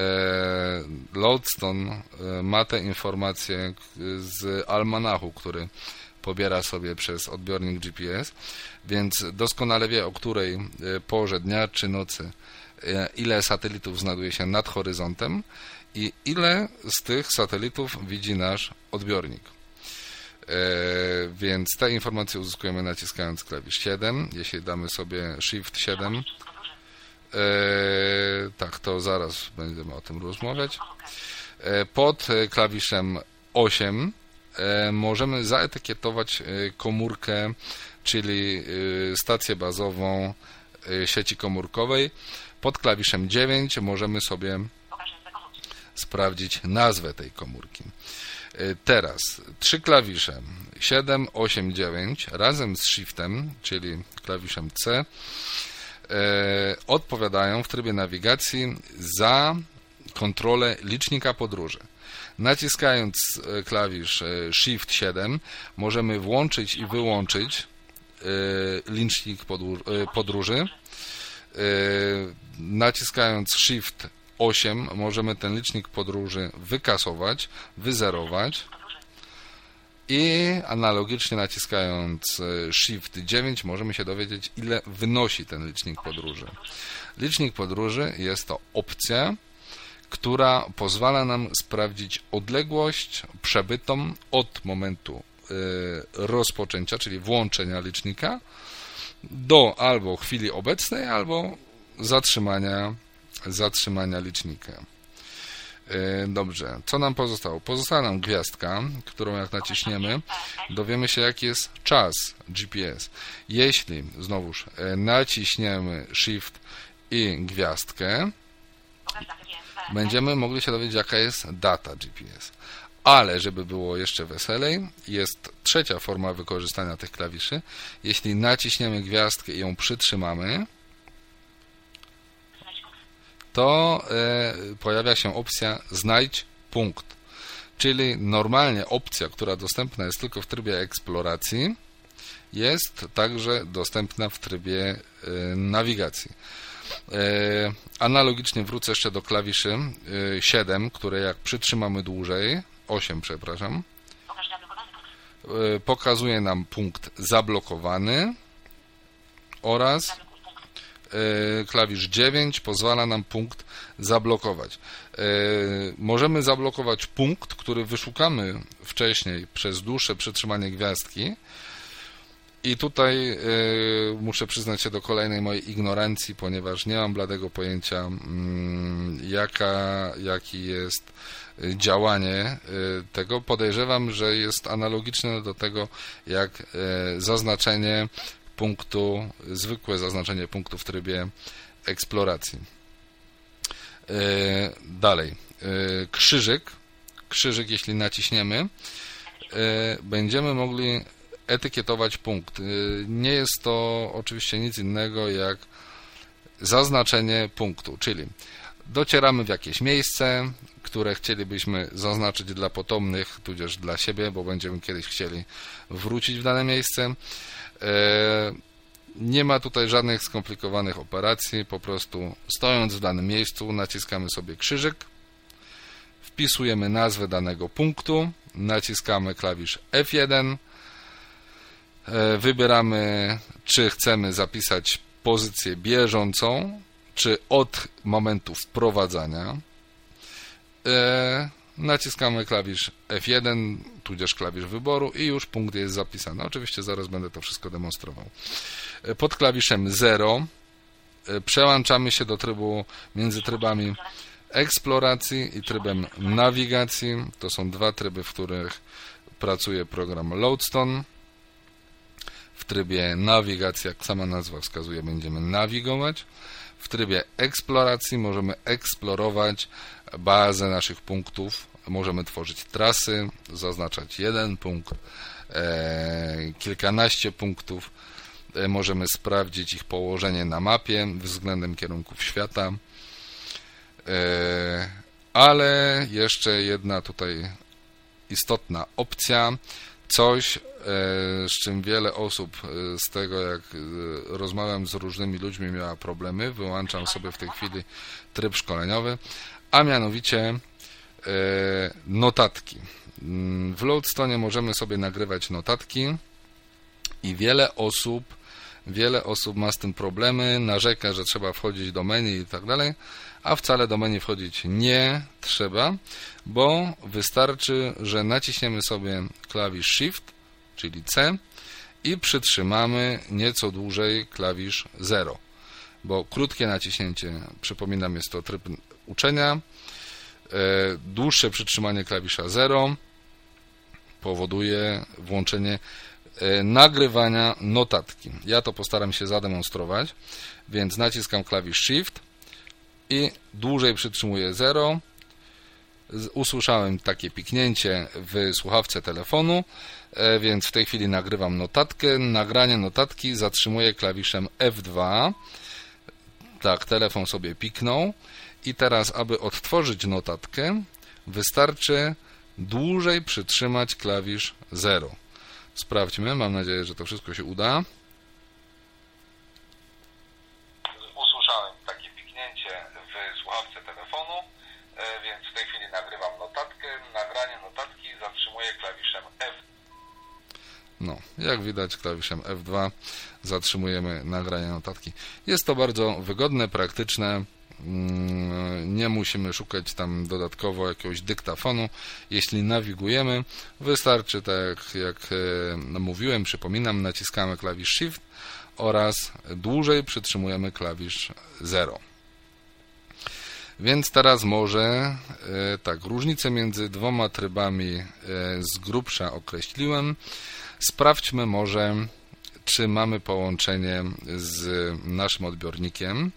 Lodestone e, ma te informacje z almanachu, który pobiera sobie przez odbiornik GPS, więc doskonale wie o której e, porze dnia czy nocy e, ile satelitów znajduje się nad horyzontem i ile z tych satelitów widzi nasz odbiornik. E, więc te informacje uzyskujemy naciskając klawisz 7. Jeśli damy sobie Shift 7, tak, to zaraz będziemy o tym rozmawiać. Pod klawiszem 8 E, możemy zaetykietować e, komórkę, czyli e, stację bazową sieci komórkowej. Pod klawiszem 9 możemy sobie sprawdzić nazwę tej komórki. Teraz trzy klawisze 7, 8, 9 razem z Shiftem, czyli klawiszem C, odpowiadają w trybie nawigacji za kontrolę licznika podróży. Naciskając e, klawisz Shift 7 możemy włączyć i wyłączyć licznik podróży. Naciskając Shift 8 możemy ten licznik podróży wykasować, wyzerować i analogicznie naciskając Shift 9 możemy się dowiedzieć ile wynosi ten licznik podróży. Licznik podróży jest to opcja, która pozwala nam sprawdzić odległość przebytą od momentu y, rozpoczęcia, czyli włączenia licznika do albo chwili obecnej, albo zatrzymania, zatrzymania licznika. Y, dobrze, co nam pozostało? Pozostała nam gwiazdka, którą jak naciśniemy, dowiemy się jaki jest czas GPS. Jeśli znowuż y, naciśniemy Shift i gwiazdkę, będziemy mogli się dowiedzieć, jaka jest data GPS. Ale, żeby było jeszcze weselej, jest trzecia forma wykorzystania tych klawiszy. Jeśli naciśniemy gwiazdkę i ją przytrzymamy, to e, pojawia się opcja znajdź punkt. Czyli normalnie opcja, która dostępna jest tylko w trybie eksploracji, jest także dostępna w trybie e, nawigacji. E, analogicznie wrócę jeszcze do klawiszy 7, e, które jak przytrzymamy dłużej, 8 przepraszam, pokazuje nam punkt zablokowany oraz klawisz 9 pozwala nam punkt zablokować. Możemy zablokować punkt, który wyszukamy wcześniej przez dłuższe przytrzymanie gwiazdki, i tutaj y, muszę przyznać się do kolejnej mojej ignorancji, ponieważ nie mam bladego pojęcia, mm, jaka, jaki jest działanie tego. Podejrzewam, że jest analogiczne do tego, jak zaznaczenie punktu, zwykłe zaznaczenie punktu w trybie eksploracji. Dalej, krzyżyk, krzyżyk jeśli naciśniemy, będziemy mogli etykietować punkt. Nie jest to oczywiście nic innego jak zaznaczenie punktu, czyli docieramy w jakieś miejsce, które chcielibyśmy zaznaczyć dla potomnych, tudzież dla siebie, bo będziemy kiedyś chcieli wrócić w dane miejsce. E, nie ma tutaj żadnych skomplikowanych operacji, po prostu stojąc w danym miejscu naciskamy sobie krzyżyk, wpisujemy nazwę danego punktu, naciskamy klawisz F1, E, wybieramy, czy chcemy zapisać pozycję bieżącą, czy od momentu wprowadzania. E, naciskamy klawisz F1, tudzież klawisz wyboru i już punkt jest zapisany. Oczywiście zaraz będę to wszystko demonstrował. E, pod klawiszem 0 przełączamy się do trybu między trybami eksploracji i trybem nawigacji. To są dwa tryby, w których pracuje program Loadstone w trybie nawigacji, jak sama nazwa wskazuje, będziemy nawigować. W trybie eksploracji możemy eksplorować bazę naszych punktów. Możemy tworzyć trasy, zaznaczać jeden punkt, e, kilkanaście punktów. E, możemy sprawdzić ich położenie na mapie względem kierunków świata. ale jeszcze jedna tutaj istotna opcja, coś, e, z czym wiele osób e, z tego, jak e, rozmawiam z różnymi ludźmi, miała problemy. Wyłączam sobie w tej chwili tryb szkoleniowy, a mianowicie notatki. Mm, w Loadstone możemy sobie nagrywać notatki i wiele osób wiele osób ma z tym problemy, narzeka, że trzeba wchodzić do menu i tak dalej, a wcale do menu wchodzić nie trzeba, bo wystarczy, że naciśniemy sobie klawisz Shift, czyli C i przytrzymamy nieco dłużej klawisz 0, bo krótkie naciśnięcie, przypominam, jest to tryb uczenia, e, dłuższe przytrzymanie klawisza 0 powoduje włączenie e, nagrywania notatki. Ja to postaram się zademonstrować, więc naciskam klawisz Shift i dłużej przytrzymuję 0. Usłyszałem takie piknięcie w słuchawce telefonu, e, więc w tej chwili nagrywam notatkę. Nagranie notatki zatrzymuję klawiszem F2. Tak, telefon sobie piknął. I teraz, aby odtworzyć notatkę, wystarczy dłużej przytrzymać klawisz 0. Sprawdźmy, mam nadzieję, że to wszystko się uda. Usłyszałem takie piknięcie w słuchawce telefonu, e, więc w tej chwili nagrywam notatkę. Nagranie notatki zatrzymuję klawiszem F. No, jak widać klawiszem F2 zatrzymujemy nagranie notatki. Jest to bardzo wygodne, praktyczne. Mm, nie musimy szukać tam dodatkowo jakiegoś dyktafonu. Jeśli nawigujemy, wystarczy, tak jak e, mówiłem, przypominam, naciskamy klawisz Shift oraz dłużej przytrzymujemy klawisz 0. Więc teraz może e, tak, różnicę między dwoma trybami e, z grubsza określiłem. Sprawdźmy może, czy mamy połączenie z naszym odbiornikiem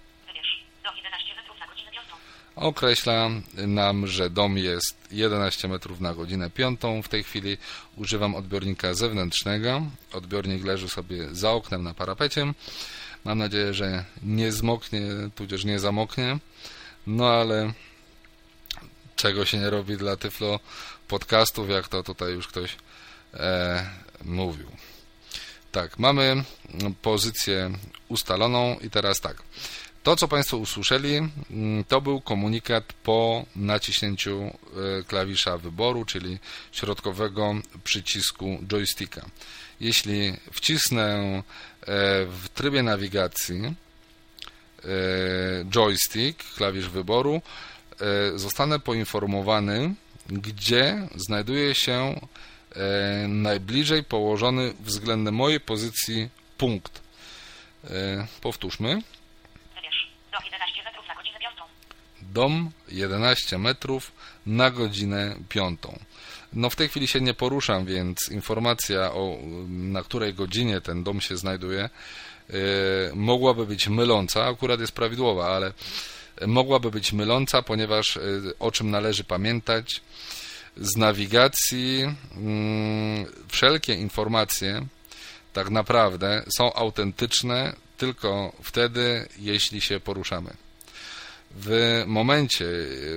określa nam, że dom jest 11 metrów na godzinę piątą. W tej chwili używam odbiornika zewnętrznego. Odbiornik leży sobie za oknem na parapecie. Mam nadzieję, że nie zmoknie, tudzież nie zamoknie. No ale czego się nie robi dla Tyflo podcastów, jak to tutaj już ktoś e, mówił. Tak, mamy pozycję ustaloną i teraz tak. To, co Państwo usłyszeli, mm, to był komunikat po naciśnięciu e, klawisza wyboru, czyli środkowego przycisku joysticka. Jeśli wcisnę e, w trybie nawigacji e, joystick, klawisz wyboru, zostanę poinformowany, gdzie znajduje się najbliżej położony względem mojej pozycji punkt. Powtórzmy. Dom 11 metrów na godzinę 5. No w tej chwili się nie poruszam, więc informacja o na której godzinie ten dom się znajduje yy, mogłaby być myląca, akurat jest prawidłowa, ale mogłaby być myląca, ponieważ yy, o czym należy pamiętać? Z nawigacji yy, wszelkie informacje tak naprawdę są autentyczne tylko wtedy, jeśli się poruszamy. W momencie,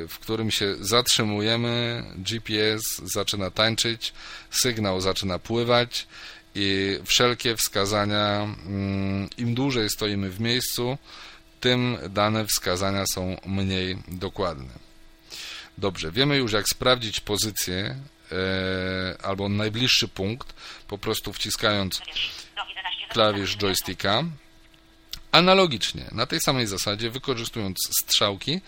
w którym się zatrzymujemy, GPS zaczyna tańczyć, sygnał zaczyna pływać i wszelkie wskazania, mm, im dłużej stoimy w miejscu, tym dane wskazania są mniej dokładne. Dobrze, wiemy już jak sprawdzić pozycję e, albo najbliższy punkt, po prostu wciskając klawisz joysticka. Analogicznie, na tej samej zasadzie, wykorzystując strzałki,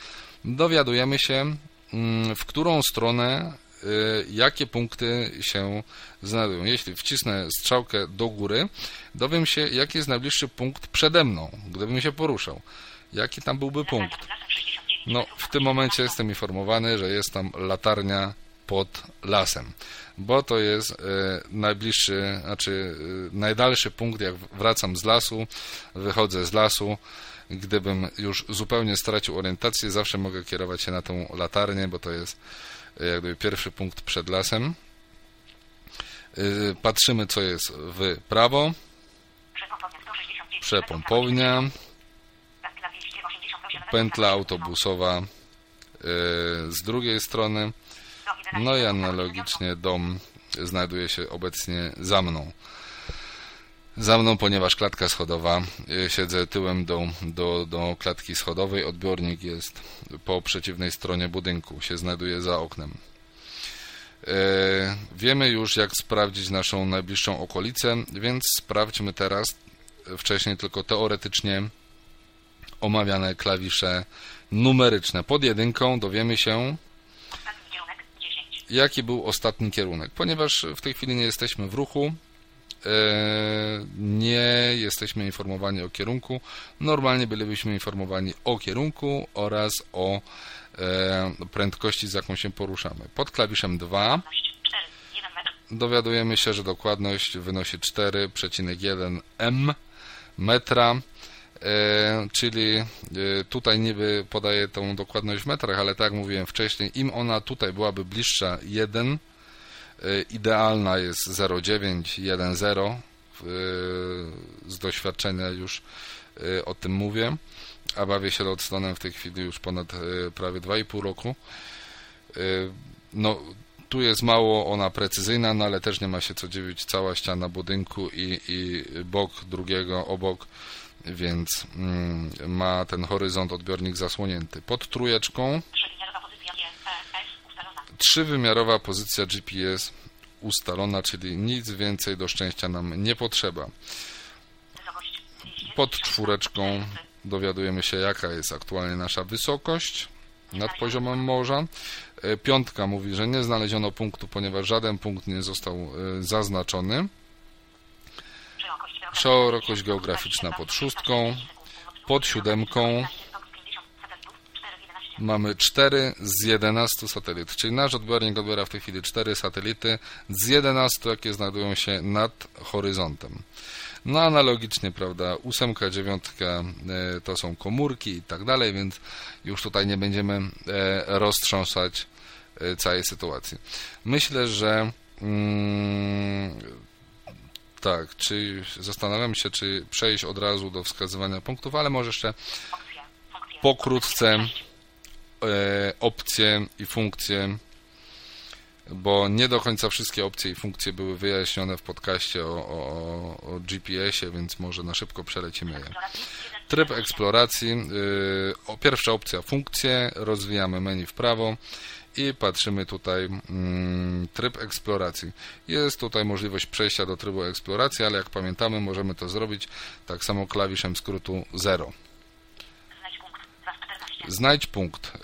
dowiadujemy się, mm, w którą stronę, y, jakie punkty się znajdują. Jeśli wcisnę strzałkę do góry, dowiem się, jaki jest najbliższy punkt przede mną, gdybym się poruszał. Jaki tam byłby punkt? No, w tym momencie jestem informowany, że jest tam latarnia pod lasem, bo to jest e, najbliższy, znaczy e, najdalszy punkt, jak wracam z lasu, wychodzę z lasu, gdybym już zupełnie stracił orientację, zawsze mogę kierować się na tą latarnię, bo to jest e, jakby pierwszy punkt przed lasem. Patrzymy, co jest w prawo. Przepompownia. Pętla autobusowa z drugiej strony. No i analogicznie dom znajduje się obecnie za mną. Za mną, ponieważ klatka schodowa, siedzę tyłem do, do, do klatki schodowej, odbiornik jest po przeciwnej stronie budynku, się znajduje za oknem. E, wiemy już, jak sprawdzić naszą najbliższą okolicę, więc sprawdźmy teraz, wcześniej tylko teoretycznie omawiane klawisze numeryczne. Pod jedynką dowiemy się, jaki był ostatni kierunek. Ponieważ w tej chwili nie jesteśmy w ruchu, e, nie jesteśmy informowani o kierunku. Normalnie bylibyśmy informowani o kierunku oraz o E, prędkości, z jaką się poruszamy. Pod klawiszem 2 dowiadujemy się, że dokładność wynosi 4,1 m metra, czyli e, tutaj niby podaję tą dokładność w metrach, ale tak jak mówiłem wcześniej, im ona tutaj byłaby bliższa 1, idealna jest 0,9, 1,0 z doświadczenia już o tym mówię a bawię się Lodstonem w tej chwili już ponad e, prawie 2,5 roku. E, no, tu jest mało ona precyzyjna, no ale też nie ma się co dziwić, cała ściana budynku i, i bok drugiego obok, więc mm, ma ten horyzont odbiornik zasłonięty. Pod trójeczką trzywymiarowa pozycja GPS ustalona, czyli nic więcej do szczęścia nam nie potrzeba. Pod czwóreczką dowiadujemy się jaka jest aktualnie nasza wysokość nad poziomem morza. E, piątka mówi, że nie znaleziono punktu, ponieważ żaden punkt nie został e, zaznaczony. Szerokość geograficzna pod szóstką, pod siódemką mamy 4 z 11 satelitów, czyli nasz odbiornik odbiera w tej chwili 4 satelity z 11, jakie znajdują się nad horyzontem. No analogicznie, prawda, ósemka, dziewiątka e, to są komórki i tak dalej, więc już tutaj nie będziemy e, roztrząsać e, całej sytuacji. Myślę, że mm, tak, czy zastanawiam się, czy przejść od razu do wskazywania punktów, ale może jeszcze pokrótce opcje i funkcje bo nie do końca wszystkie opcje i funkcje były wyjaśnione w podcaście o, o, o GPS-ie, więc może na szybko przelecimy je. Tryb eksploracji. Yy, pierwsza opcja funkcje, rozwijamy menu w prawo i patrzymy tutaj yy, tryb eksploracji. Jest tutaj możliwość przejścia do trybu eksploracji, ale jak pamiętamy możemy to zrobić tak samo klawiszem skrótu 0. Znajdź punkt. Y,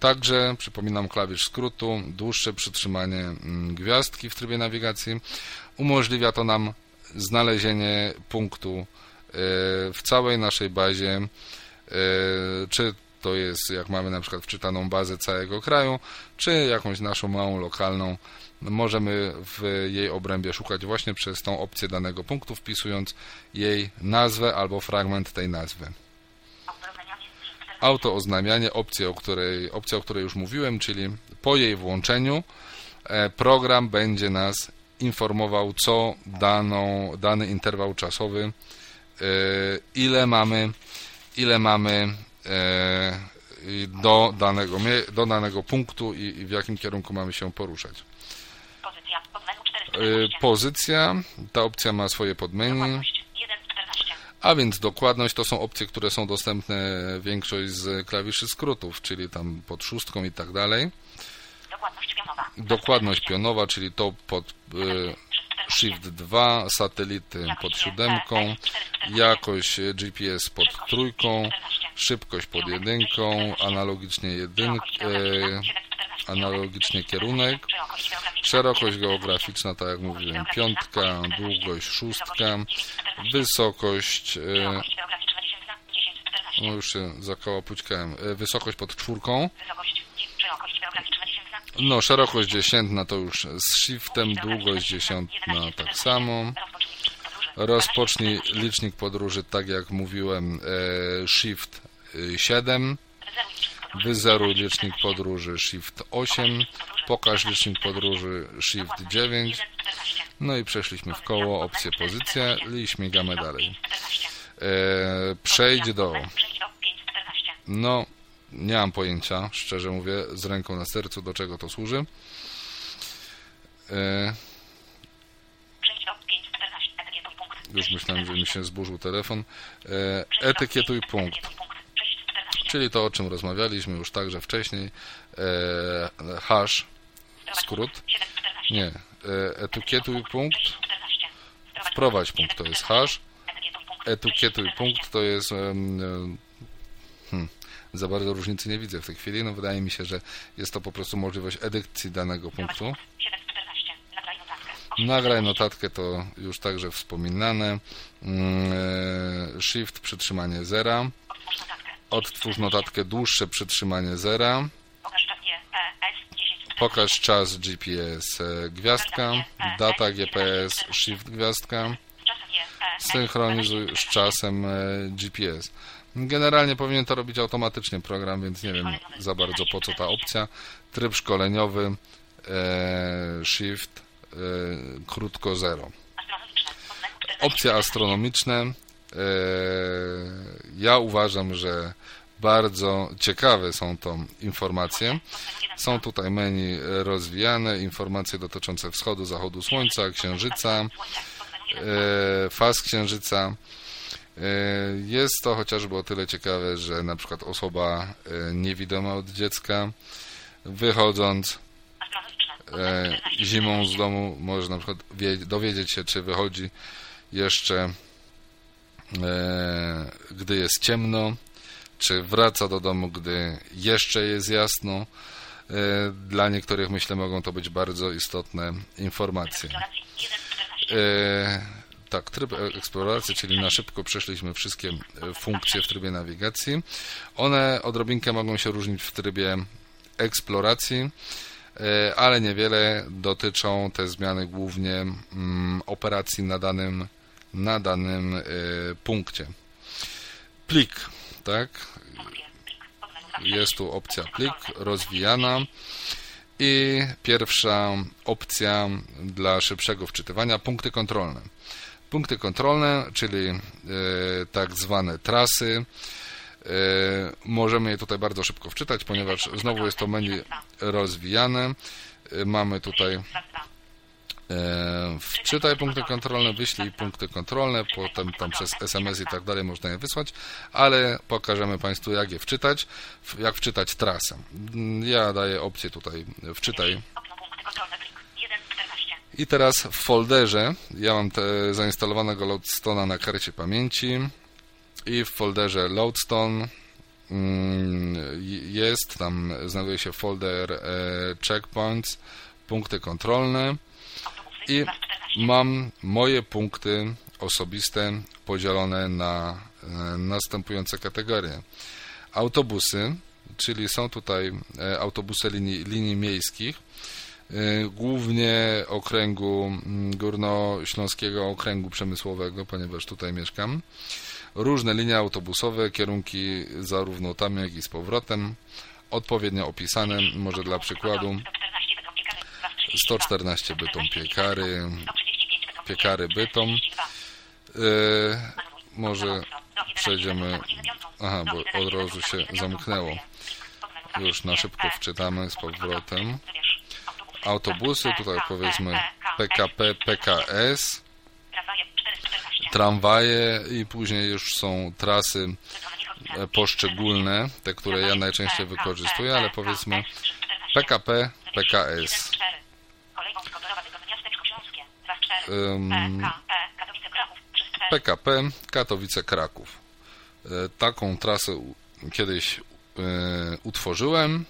także, przypominam, klawisz skrótu, dłuższe przytrzymanie mm, gwiazdki w trybie nawigacji. Umożliwia to nam znalezienie punktu y, w całej naszej bazie, y, czy to jest, jak mamy na przykład wczytaną bazę całego kraju, czy jakąś naszą małą lokalną, możemy w jej obrębie szukać właśnie przez tą opcję danego punktu, wpisując jej nazwę albo fragment tej nazwy. Autooznamianie, opcja o, której, opcja, o której już mówiłem, czyli po jej włączeniu e, program będzie nas informował, co daną, dany interwał czasowy, e, ile mamy, ile mamy do danego, do danego punktu i w jakim kierunku mamy się poruszać. Pozycja, ta opcja ma swoje podmenu a więc dokładność to są opcje, które są dostępne większość z klawiszy skrótów, czyli tam pod szóstką i tak dalej. Dokładność pionowa. Dokładność pionowa, czyli to pod y, Shift 2, satelity pod siódemką, jakość GPS pod trójką, szybkość pod jedynką, analogicznie jedynkę, analogicznie kierunek, szerokość geograficzna, tak jak mówiłem, piątka, długość szóstka, wysokość, e, no już się zakołapućkałem, e, wysokość pod czwórką, no szerokość dziesiętna to już z shiftem, długość dziesiętna tak samo, rozpocznij licznik podróży, tak jak mówiłem, e, shift 7, Wyzeruj licznik podróży Shift 8, pokaż licznik podróży Shift 9, no i przeszliśmy w koło, opcję pozycja i śmigamy dalej. E, przejdź do... No, nie mam pojęcia, szczerze mówię, z ręką na sercu, do czego to służy. E, już myślałem, że mi się zburzył telefon. E, etykietuj punkt. Czyli to, o czym rozmawialiśmy już także wcześniej. E, hash, skrót. Nie. Etykietuj punkt. Wprowadź punkt to jest hash. Etykietuj punkt to jest hmm, za bardzo różnicy nie widzę w tej chwili. No wydaje mi się, że jest to po prostu możliwość edykcji danego punktu. Nagraj notatkę to już także wspominane. Mm, e, shift przytrzymanie zera. Odtwórz notatkę dłuższe przytrzymanie zera. Pokaż czas GPS e, gwiazdka. Data GPS shift gwiazdka. Synchronizuj z czasem e, GPS. Generalnie powinien to robić automatycznie program, więc nie wiem za bardzo po co ta opcja. Tryb szkoleniowy, e, shift, e, krótko 0. Opcje astronomiczne. E, ja uważam, że bardzo ciekawe są to informacje. Są tutaj menu rozwijane, informacje dotyczące wschodu, zachodu słońca, księżyca, e, faz księżyca. E, jest to chociażby o tyle ciekawe, że na przykład osoba e, niewidoma od dziecka wychodząc e, zimą z domu może na przykład dowiedzieć się, czy wychodzi jeszcze gdy jest ciemno, czy wraca do domu, gdy jeszcze jest jasno. Dla niektórych myślę mogą to być bardzo istotne informacje. Tak, tryb eksploracji, czyli na szybko przeszliśmy wszystkie e, funkcje w trybie nawigacji. One odrobinkę mogą się różnić w trybie eksploracji, e, ale niewiele dotyczą te zmiany głównie mm, operacji na danym, na danym e, punkcie. Plik, tak? Jest tu opcja plik rozwijana. I pierwsza opcja dla szybszego wczytywania, punkty kontrolne. Punkty kontrolne, czyli e, tak zwane trasy. E, możemy je tutaj bardzo szybko wczytać, ponieważ znowu jest to menu rozwijane. E, mamy tutaj wczytaj punkty kontrolne, wyślij punkty kontrolne, potem tam przez SMS i tak dalej można je wysłać, ale pokażemy Państwu jak je wczytać, jak wczytać trasę. Ja daję opcję tutaj wczytaj i teraz w folderze, ja mam te zainstalowanego Loadstone'a na karcie pamięci. I w folderze Loadstone mm, jest, tam znajduje się folder e, checkpoints, punkty kontrolne. I mam moje punkty osobiste podzielone na e, następujące kategorie. Autobusy, czyli są tutaj e, autobusy linii, linii miejskich, głównie okręgu mm, Górnośląskiego Okręgu Przemysłowego, ponieważ tutaj mieszkam. Różne linie autobusowe, kierunki zarówno tam, jak i z powrotem. Odpowiednio opisane, może dla przykładu 114 Bytom Piekary, Piekary Bytom. Yy, może przejdziemy... Aha, bo od razu się zamknęło. Już na szybko wczytamy z powrotem autobusy, tutaj powiedzmy PKP, PKS, tramwaje i później już są trasy e, poszczególne, te, które ja najczęściej wykorzystuję, ale powiedzmy PKP, PKS. PKP Katowice-Kraków. E, taką trasę kiedyś e, utworzyłem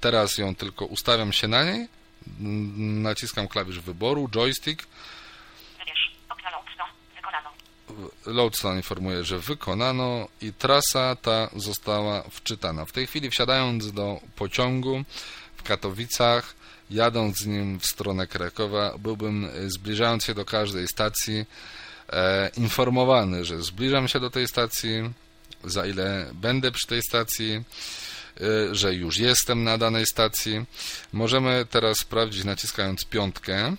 Teraz ją tylko ustawiam się na niej, naciskam klawisz wyboru, joystick. Loadstone informuje, że wykonano i trasa ta została wczytana. W tej chwili wsiadając do pociągu w Katowicach, jadąc z nim w stronę Krakowa, byłbym zbliżając się do każdej stacji e, informowany, że zbliżam się do tej stacji, za ile będę przy tej stacji, Y, że już jestem na danej stacji. Możemy teraz sprawdzić naciskając piątkę.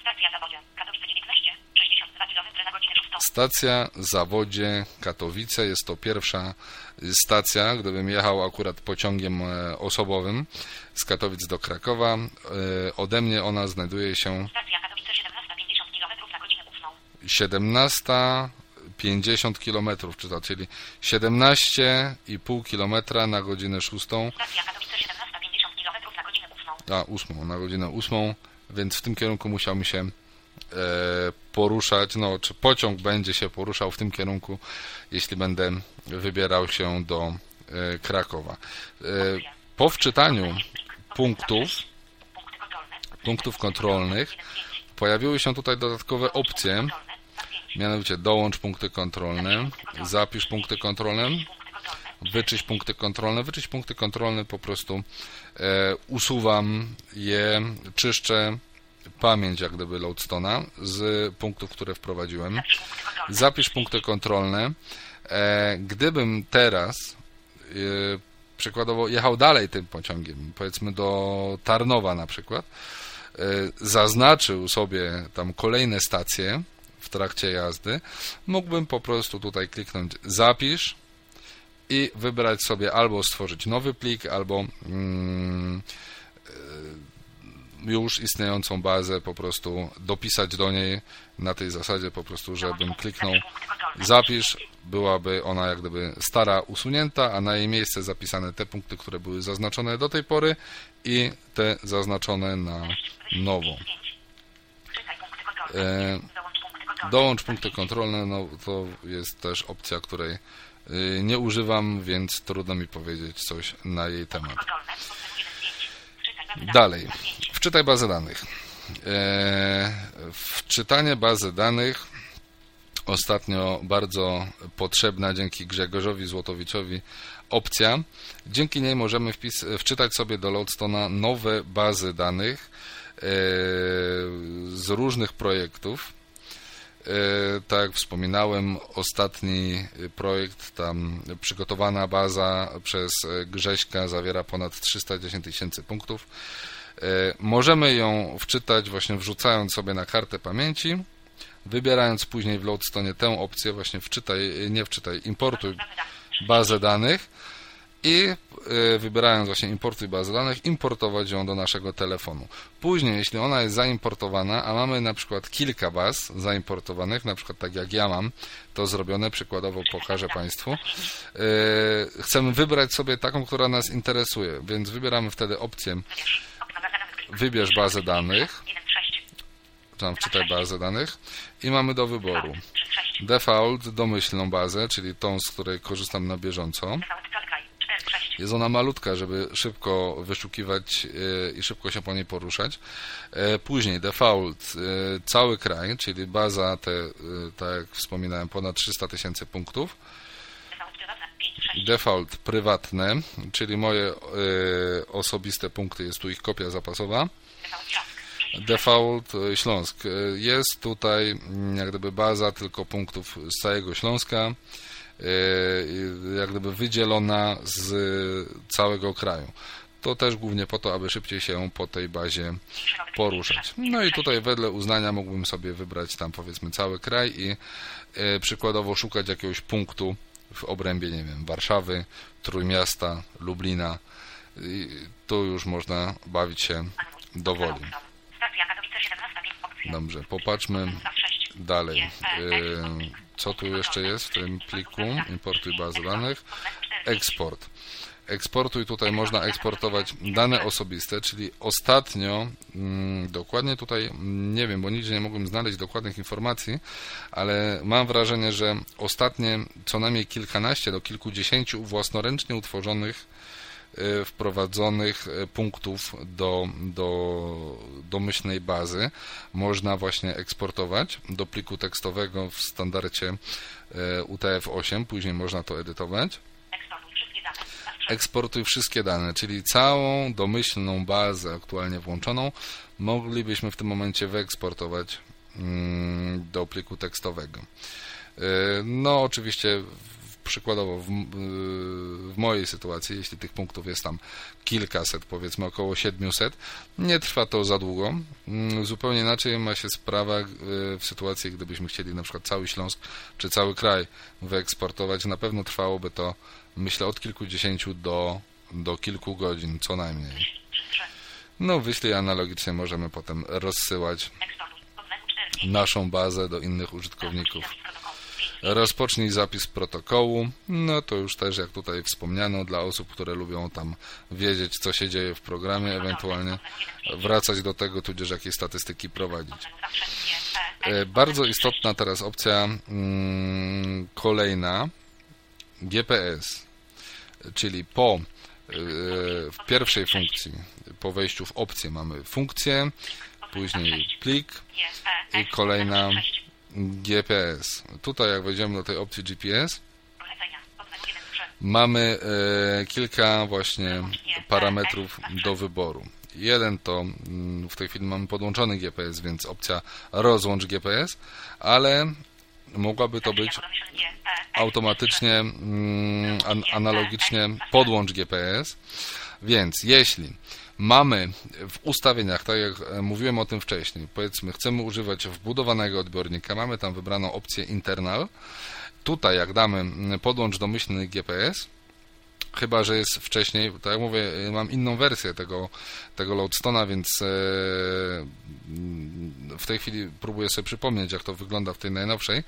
Stacja Zawodzie, Katowice 19, 62 km na godzinę 6. Stacja Zawodzie, Katowice jest to pierwsza y, stacja, gdybym jechał akurat pociągiem e, osobowym z Katowic do Krakowa. E, ode mnie ona znajduje się... Stacja Katowice 17, 50 km na godzinę 8. 17 50 km, czyli 17,5 km na godzinę 6. Stacja Katowice 17, 50 km na godzinę 8. A, 8, na godzinę 8, więc w tym kierunku musiał mi się e, poruszać, no, czy pociąg będzie się poruszał w tym kierunku, jeśli będę wybierał się do e, Krakowa. E, po wczytaniu punktów, punktów kontrolnych pojawiły się tutaj dodatkowe opcje, mianowicie dołącz punkty kontrolne, zapisz punkty kontrolne, wyczyść punkty kontrolne. Wyczyść punkty kontrolne po prostu e, usuwam je, czyszczę pamięć jak gdyby Loadstona z punktów, które wprowadziłem. Zapisz punkty kontrolne. Zapisz punkty kontrolne. E, gdybym teraz e, przykładowo jechał dalej tym pociągiem, powiedzmy do Tarnowa na przykład, e, zaznaczył sobie tam kolejne stacje w trakcie jazdy, mógłbym po prostu tutaj kliknąć zapisz i wybrać sobie albo stworzyć nowy plik, albo mm, e, już istniejącą bazę po prostu dopisać do niej na tej zasadzie po prostu, żebym kliknął zapisz, byłaby ona jak gdyby stara usunięta, a na jej miejsce zapisane te punkty, które były zaznaczone do tej pory i te zaznaczone na nowo. E, Dołącz punkty kontrolne. No to jest też opcja, której y, nie używam, więc trudno mi powiedzieć coś na jej temat. Kontrolne. Podstaw 1 zdjęć. Czytaj bazę danych. Dalej, Tab 5. wczytaj bazę danych. E, wczytanie bazy danych ostatnio bardzo potrzebna dzięki Grzegorzowi Złotowiczowi opcja. Dzięki niej możemy wpis, wczytać sobie do Loadstona nowe bazy danych e, z różnych projektów. E, Tak jak wspominałem, ostatni projekt, tam przygotowana baza przez e, Grześka zawiera ponad 310 tysięcy punktów. E, Możemy ją wczytać właśnie wrzucając sobie na kartę pamięci, wybierając później w Loadstone tę opcję właśnie wczytaj, nie wczytaj, importuj bazę danych i e, wybierając właśnie importuj bazę danych, importować ją do naszego telefonu. Później, jeśli ona jest zaimportowana, a mamy na przykład kilka baz zaimportowanych, na przykład tak jak ja mam to zrobione, przykładowo pokażę Państwu, e, chcemy wybrać sobie taką, która nas interesuje, więc wybieramy wtedy opcję Wybierz. Bazę danych, 1 z 6. tam wczytaj bazę danych i mamy do wyboru 3 z 6. default, domyślną bazę, czyli tą, z której korzystam na bieżąco. Default cały kraj. 4 z 6. Jest ona malutka, żeby szybko wyszukiwać e, i szybko się po niej poruszać. E, Później default, e, cały kraj, czyli baza te, tak jak wspominałem, ponad 300 tysięcy punktów. Default prywatne. 5 z 6. Default prywatne, czyli moje osobiste punkty, jest tu ich kopia zapasowa. Default Śląsk. 6 z 6. Default Śląsk. Jest tutaj mm, jak gdyby baza tylko punktów z całego Śląska, jak gdyby wydzielona z całego kraju. To też głównie po to, aby szybciej się po tej bazie poruszać. No i tutaj wedle uznania mógłbym sobie wybrać tam powiedzmy cały kraj i e, przykładowo szukać jakiegoś punktu w obrębie, nie wiem, Warszawy, Trójmiasta, Lublina. I tu już można bawić się do woli. Stacja Katowice 17 5 opcja. Dobrze, popatrzmy Staw 6. dalej. Co tu jeszcze jest w tym pliku? Importuj bazę danych. Eksport. Eksportuj tutaj można eksportować dane osobiste, czyli ostatnio, mm, dokładnie tutaj nie wiem, bo nigdzie nie mogłem znaleźć dokładnych informacji, ale mam wrażenie, że ostatnie co najmniej kilkanaście do kilkudziesięciu własnoręcznie utworzonych wprowadzonych e, punktów do, do domyślnej bazy można właśnie eksportować do pliku tekstowego w standardzie e, UTF-8, później można to edytować. Eksportuj wszystkie dane. Staw 3. Eksportuj wszystkie dane, czyli całą domyślną bazę aktualnie włączoną moglibyśmy w tym momencie wyeksportować mm, do pliku tekstowego. No, oczywiście przykładowo w, y, w mojej sytuacji, jeśli tych punktów jest tam kilkaset, powiedzmy około 700, nie trwa to za długo. Mm, Zupełnie inaczej ma się sprawa y, w sytuacji, gdybyśmy chcieli na przykład cały Śląsk czy cały kraj wyeksportować. Na pewno trwałoby to, myślę, od kilkudziesięciu do, do kilku godzin co najmniej. No, wyślij analogicznie możemy potem rozsyłać Eksportuj. Odwęgu 4, naszą bazę do innych użytkowników. Rozpocznij zapis protokołu. No to już też, jak tutaj wspomniano, dla osób, które lubią tam wiedzieć, co się dzieje w programie, ewentualnie wracać do tego, tudzież jakieś statystyki prowadzić. E. Bardzo istotna teraz opcja mm, kolejna GPS, czyli po e, w pierwszej funkcji, po wejściu w opcję mamy funkcję, później plik i kolejna. GPS. Tutaj jak wejdziemy do tej opcji GPS, mamy e, kilka właśnie parametrów do wyboru. Jeden to mm, w tej chwili mamy podłączony GPS, więc opcja rozłącz GPS, ale mogłaby to być automatycznie, mm, an, analogicznie podłącz GPS. Więc jeśli mamy w ustawieniach, tak jak e, mówiłem o tym wcześniej, powiedzmy chcemy używać wbudowanego odbiornika, mamy tam wybraną opcję internal. Tutaj jak damy podłącz domyślny GPS, chyba że jest wcześniej, tak jak mówię, e, mam inną wersję tego, tego Loadstona, więc e, w tej chwili próbuję sobie przypomnieć, jak to wygląda w tej najnowszej,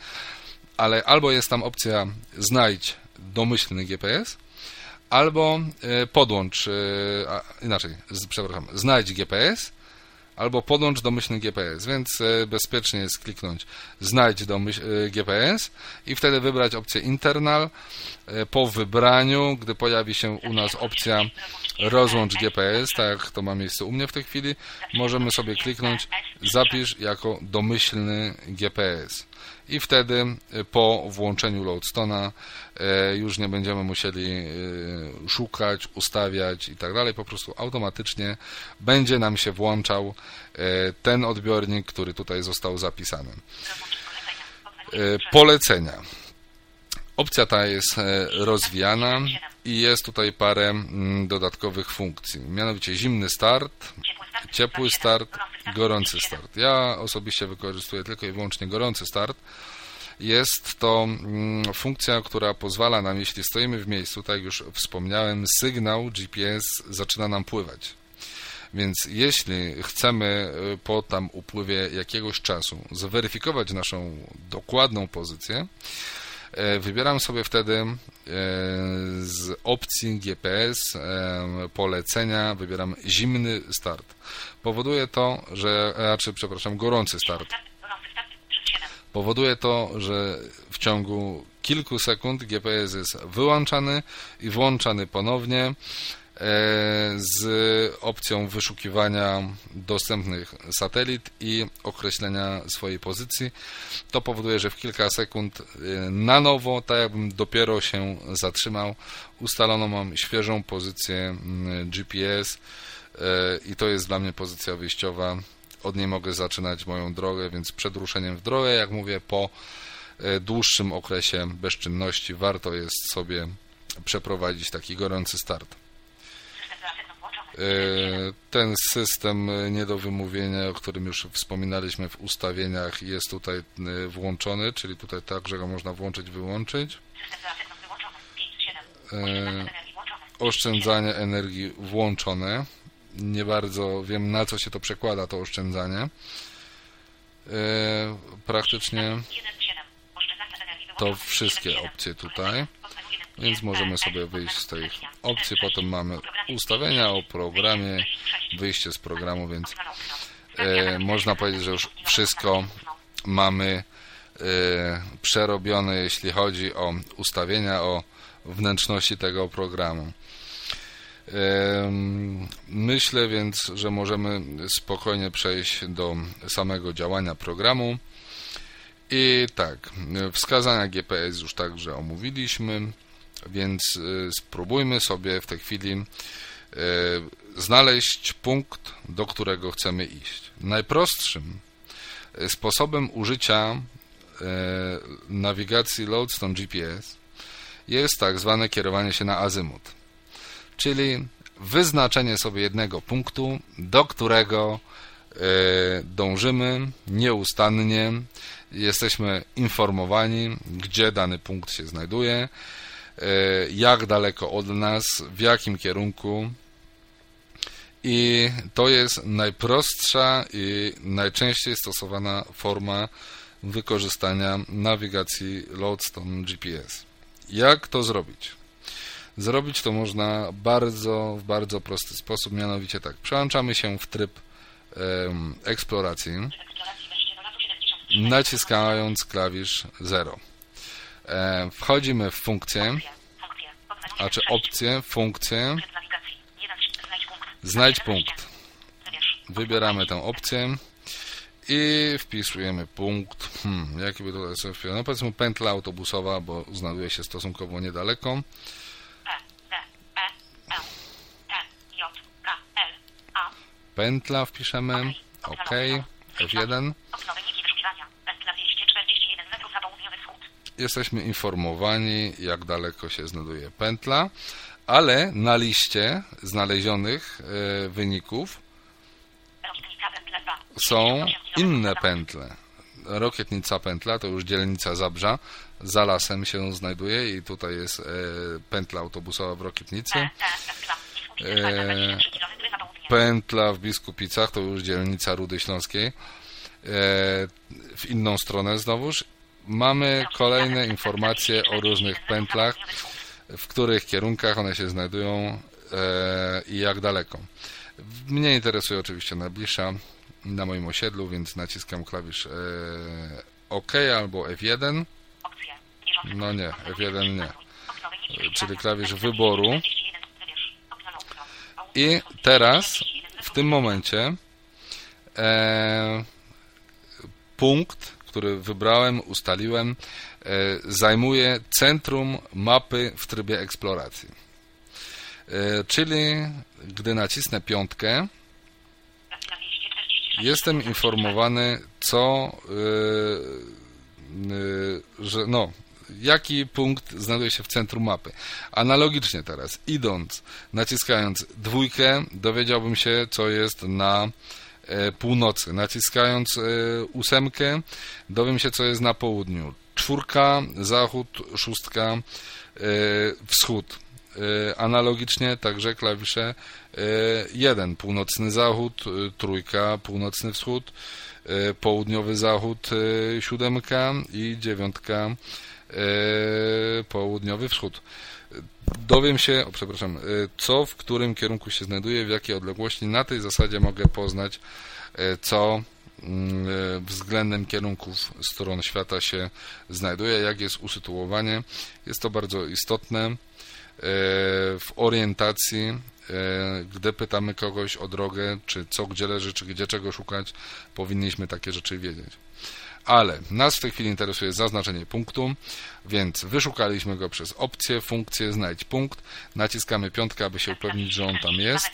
ale albo jest tam opcja znajdź domyślny GPS, albo e, podłącz, e, inaczej, przepraszam, znajdź GPS, albo podłącz domyślny GPS, więc e, bezpiecznie jest kliknąć znajdź domyśl, GPS i wtedy wybrać opcję internal. Po wybraniu, gdy pojawi się u nas opcja rozłącz GPS, tak jak to ma miejsce u mnie w tej chwili, możemy sobie kliknąć zapisz jako domyślny GPS. I wtedy e, po włączeniu Loadstona e, już nie będziemy musieli e, szukać, ustawiać i tak dalej. Po prostu automatycznie będzie nam się włączał ten odbiornik, który tutaj został zapisany. Polecenia. Opcja ta jest rozwijana i jest tutaj parę mm, dodatkowych funkcji. Mianowicie zimny start, Ciepły start. Gorący start. Ja osobiście wykorzystuję tylko i wyłącznie gorący start. Jest to mm, funkcja, która pozwala nam, jeśli stoimy w miejscu, tak jak już wspomniałem, sygnał GPS zaczyna nam pływać. Więc jeśli chcemy y, po tam upływie jakiegoś czasu zweryfikować naszą dokładną pozycję, wybieram sobie wtedy e, z opcji GPS e, polecenia, wybieram zimny start. Powoduje to, że, a czy przepraszam, gorący start. Powoduje to, że w ciągu kilku sekund GPS jest wyłączany i włączany ponownie e, z opcją wyszukiwania dostępnych satelit i określenia swojej pozycji. To powoduje, że w kilka sekund e, na nowo, tak jakbym dopiero się zatrzymał, ustalono mam świeżą pozycję mm, GPS e, i to jest dla mnie pozycja wyjściowa od niej mogę zaczynać moją drogę, więc przed ruszeniem w drogę, jak mówię, po e, dłuższym okresie bezczynności warto jest sobie przeprowadzić taki gorący start. System reasetno włączony. E, Ten system e, nie do wymówienia, o którym już wspominaliśmy w ustawieniach, jest tutaj e, włączony, czyli tutaj także go można włączyć, wyłączyć. E, Oszczędzanie energii włączone. Nie bardzo wiem, na co się to przekłada, to oszczędzanie. E, Praktycznie to wszystkie opcje tutaj. Więc możemy E, sobie wyjść z tej opcji. Potem mamy ustawienia o programie, wyjście z programu, więc e, można powiedzieć, że już wszystko mamy e, przerobione, jeśli chodzi o ustawienia, o wnętrzności tego programu. Myślę więc, że możemy spokojnie przejść do samego działania programu. I tak, wskazania GPS już także omówiliśmy, więc y, spróbujmy sobie w tej chwili y, znaleźć punkt, do którego chcemy iść. Najprostszym y, sposobem użycia nawigacji Lodestone GPS jest tak zwane kierowanie się na azymut, czyli wyznaczenie sobie jednego punktu, do którego dążymy nieustannie, jesteśmy informowani, gdzie dany punkt się znajduje, jak daleko od nas, w jakim kierunku. I to jest najprostsza i najczęściej stosowana forma wykorzystania nawigacji Lodestone GPS. Jak to zrobić? Zrobić to można bardzo, w bardzo prosty sposób, mianowicie tak. Przełączamy się w tryb em, eksploracji, Eksploracji wejście do lasu 73. naciskając klawisz 0. E, wchodzimy w funkcję, a czy 1, 6. opcję, funkcję, Tryb nawigacji. 1, znajdź punkt. znajdź 11. punkt. Wybierz. Wybieramy tę opcję i wpisujemy punkt. Hmm, jaki by tutaj sobie? No powiedzmy pętla autobusowa, bo znajduje się stosunkowo niedaleko. Pętla wpiszemy. OK. F1. Okno wyniki wyszukiwania. Pętla 241 metrów na południowy wschód. Jesteśmy informowani, jak daleko się znajduje pętla, ale na liście znalezionych e, wyników Rokietnica pętle 2. są 58 inne pętle. Rokietnica pętla to już dzielnica Zabrza, za lasem się znajduje i tutaj jest e, pętla autobusowa w Rokietnicy. E, pętla. Biskupice, 23 kilometry na południe. Pętla w Biskupicach to już dzielnica Rudy Śląskiej. W inną stronę znowuż mamy kolejne informacje o różnych pętlach, w których kierunkach one się znajdują e, i jak daleko. Mnie interesuje oczywiście najbliższa na moim osiedlu, więc naciskam klawisz e, OK albo F1, Opcje. Bieżący No nie, kurs. F1 nie. Czyli klawisz wyboru. 241. Wybierz. Okno na okno. I teraz w tym momencie e, punkt, który wybrałem, ustaliłem, e, zajmuje centrum mapy w trybie eksploracji. E, czyli gdy nacisnę piątkę, Pętla 246. jestem informowany, co, e, że no, jaki punkt znajduje się w centrum mapy. Analogicznie teraz, idąc, naciskając dwójkę, dowiedziałbym się, co jest na północy. Naciskając e, ósemkę, dowiem się, co jest na południu. Czwórka, zachód, szóstka, e, wschód. E, Analogicznie także klawisze 1, północny zachód, e, trójka, północny wschód, e, południowy zachód, e, siódemka i dziewiątka, e, południowy wschód. Dowiem się, o, przepraszam, e, co w którym kierunku się znajduje, w jakiej odległości. Na tej zasadzie mogę poznać, e, co mm, e, względem kierunków stron świata się znajduje, jak jest usytuowanie. Jest to bardzo istotne w orientacji, gdy pytamy kogoś o drogę, czy co gdzie leży, czy gdzie czego szukać, powinniśmy takie rzeczy wiedzieć. Ale nas w tej chwili interesuje zaznaczenie punktu, więc wyszukaliśmy go przez opcję, funkcję, znajdź punkt. Naciskamy piątkę, aby się upewnić, że on tam jest.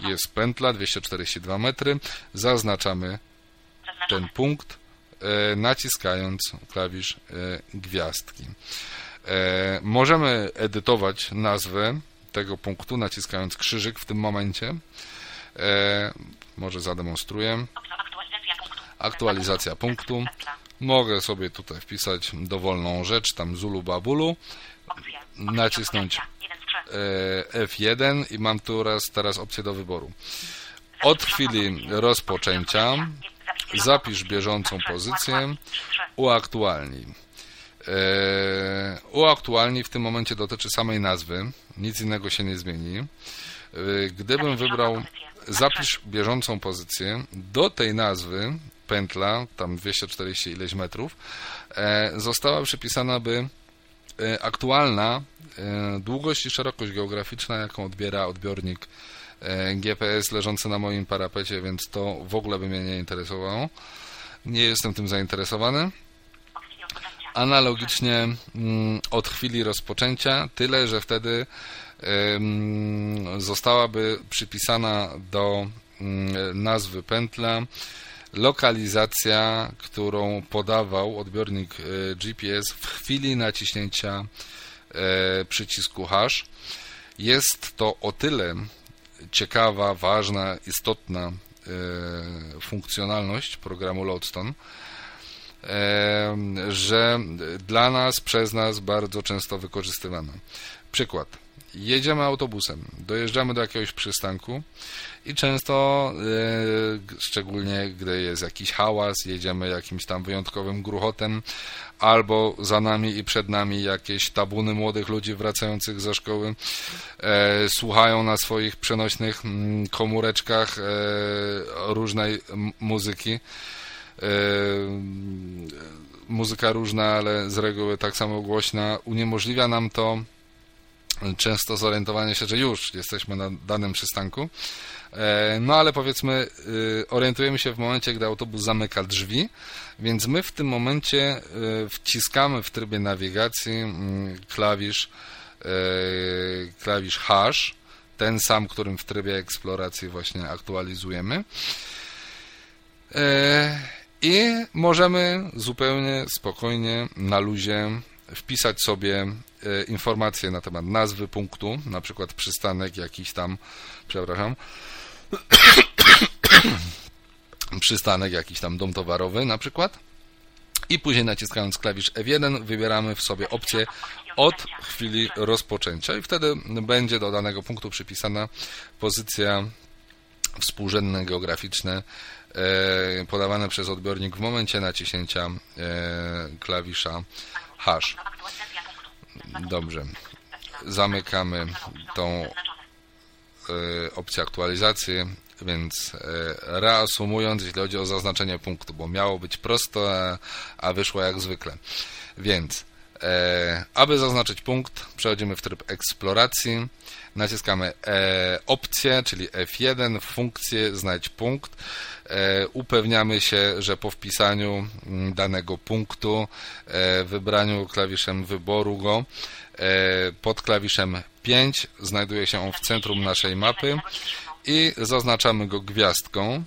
Jest pętla 242 metry. Zaznaczamy ten punkt, e, naciskając klawisz e, gwiazdki. E, możemy edytować nazwę tego punktu, naciskając krzyżyk w tym momencie. Może zademonstruję. Aktualizacja punktu. Mogę sobie tutaj wpisać dowolną rzecz, tam Zulu Babulu, nacisnąć e, F1 i mam tu teraz, teraz opcję do wyboru. Od chwili rozpoczęcia zapisz bieżącą pozycję, uaktualnij. E, uaktualnij w tym momencie dotyczy samej nazwy, nic innego się nie zmieni. E, Gdybym wybrał zapisz bieżącą pozycję, do tej nazwy pętla, tam 240 ileś metrów, e, została przypisana by e, aktualna e, długość i szerokość geograficzna, jaką odbiera odbiornik GPS leżący na moim parapecie, więc to w ogóle by mnie nie interesowało. Nie jestem tym zainteresowany. Analogicznie mm, od chwili rozpoczęcia, tyle że wtedy zostałaby przypisana do mm, nazwy pętla lokalizacja, którą podawał odbiornik e, GPS w chwili naciśnięcia e, przycisku hash. Jest to o tyle ciekawa, ważna, istotna e, funkcjonalność programu Lodestone, że dla nas, przez nas bardzo często wykorzystywana. Przykład. Jedziemy autobusem, dojeżdżamy do jakiegoś przystanku i często, e, szczególnie gdy jest jakiś hałas, jedziemy jakimś tam wyjątkowym gruchotem, albo za nami i przed nami jakieś tabuny młodych ludzi wracających ze szkoły, e, słuchają na swoich przenośnych mm, komóreczkach e, różnej muzyki. Muzyka różna, ale z reguły tak samo głośna, uniemożliwia nam to często zorientowanie się, że już jesteśmy na danym przystanku. E, no ale powiedzmy, y, orientujemy się w momencie, gdy autobus zamyka drzwi, więc my w tym momencie y, wciskamy w trybie nawigacji mm, klawisz, e, klawisz hash, ten sam, którym w trybie eksploracji właśnie aktualizujemy. E, I możemy zupełnie spokojnie, na luzie wpisać sobie informacje na temat nazwy punktu, na przykład przystanek jakiś tam, przepraszam, przystanek, jakiś tam dom towarowy na przykład. I później naciskając klawisz F1 wybieramy w sobie opcję od chwili rozpoczęcia i wtedy będzie do danego punktu przypisana pozycja współrzędne geograficzne e, podawane przez odbiornik w momencie naciśnięcia e, klawisza hash. Dobrze. Zamykamy tą E, opcję aktualizacji, więc e, reasumując, jeśli chodzi o zaznaczenie punktu, bo miało być prosto, a wyszło jak zwykle. Więc, e, aby zaznaczyć punkt, przechodzimy w tryb eksploracji, naciskamy opcję, czyli F1, funkcję znajdź punkt, upewniamy się, że po wpisaniu danego punktu, wybraniu klawiszem wyboru go, pod klawiszem 5 znajduje się on w centrum naszej mapy i zaznaczamy go gwiazdką.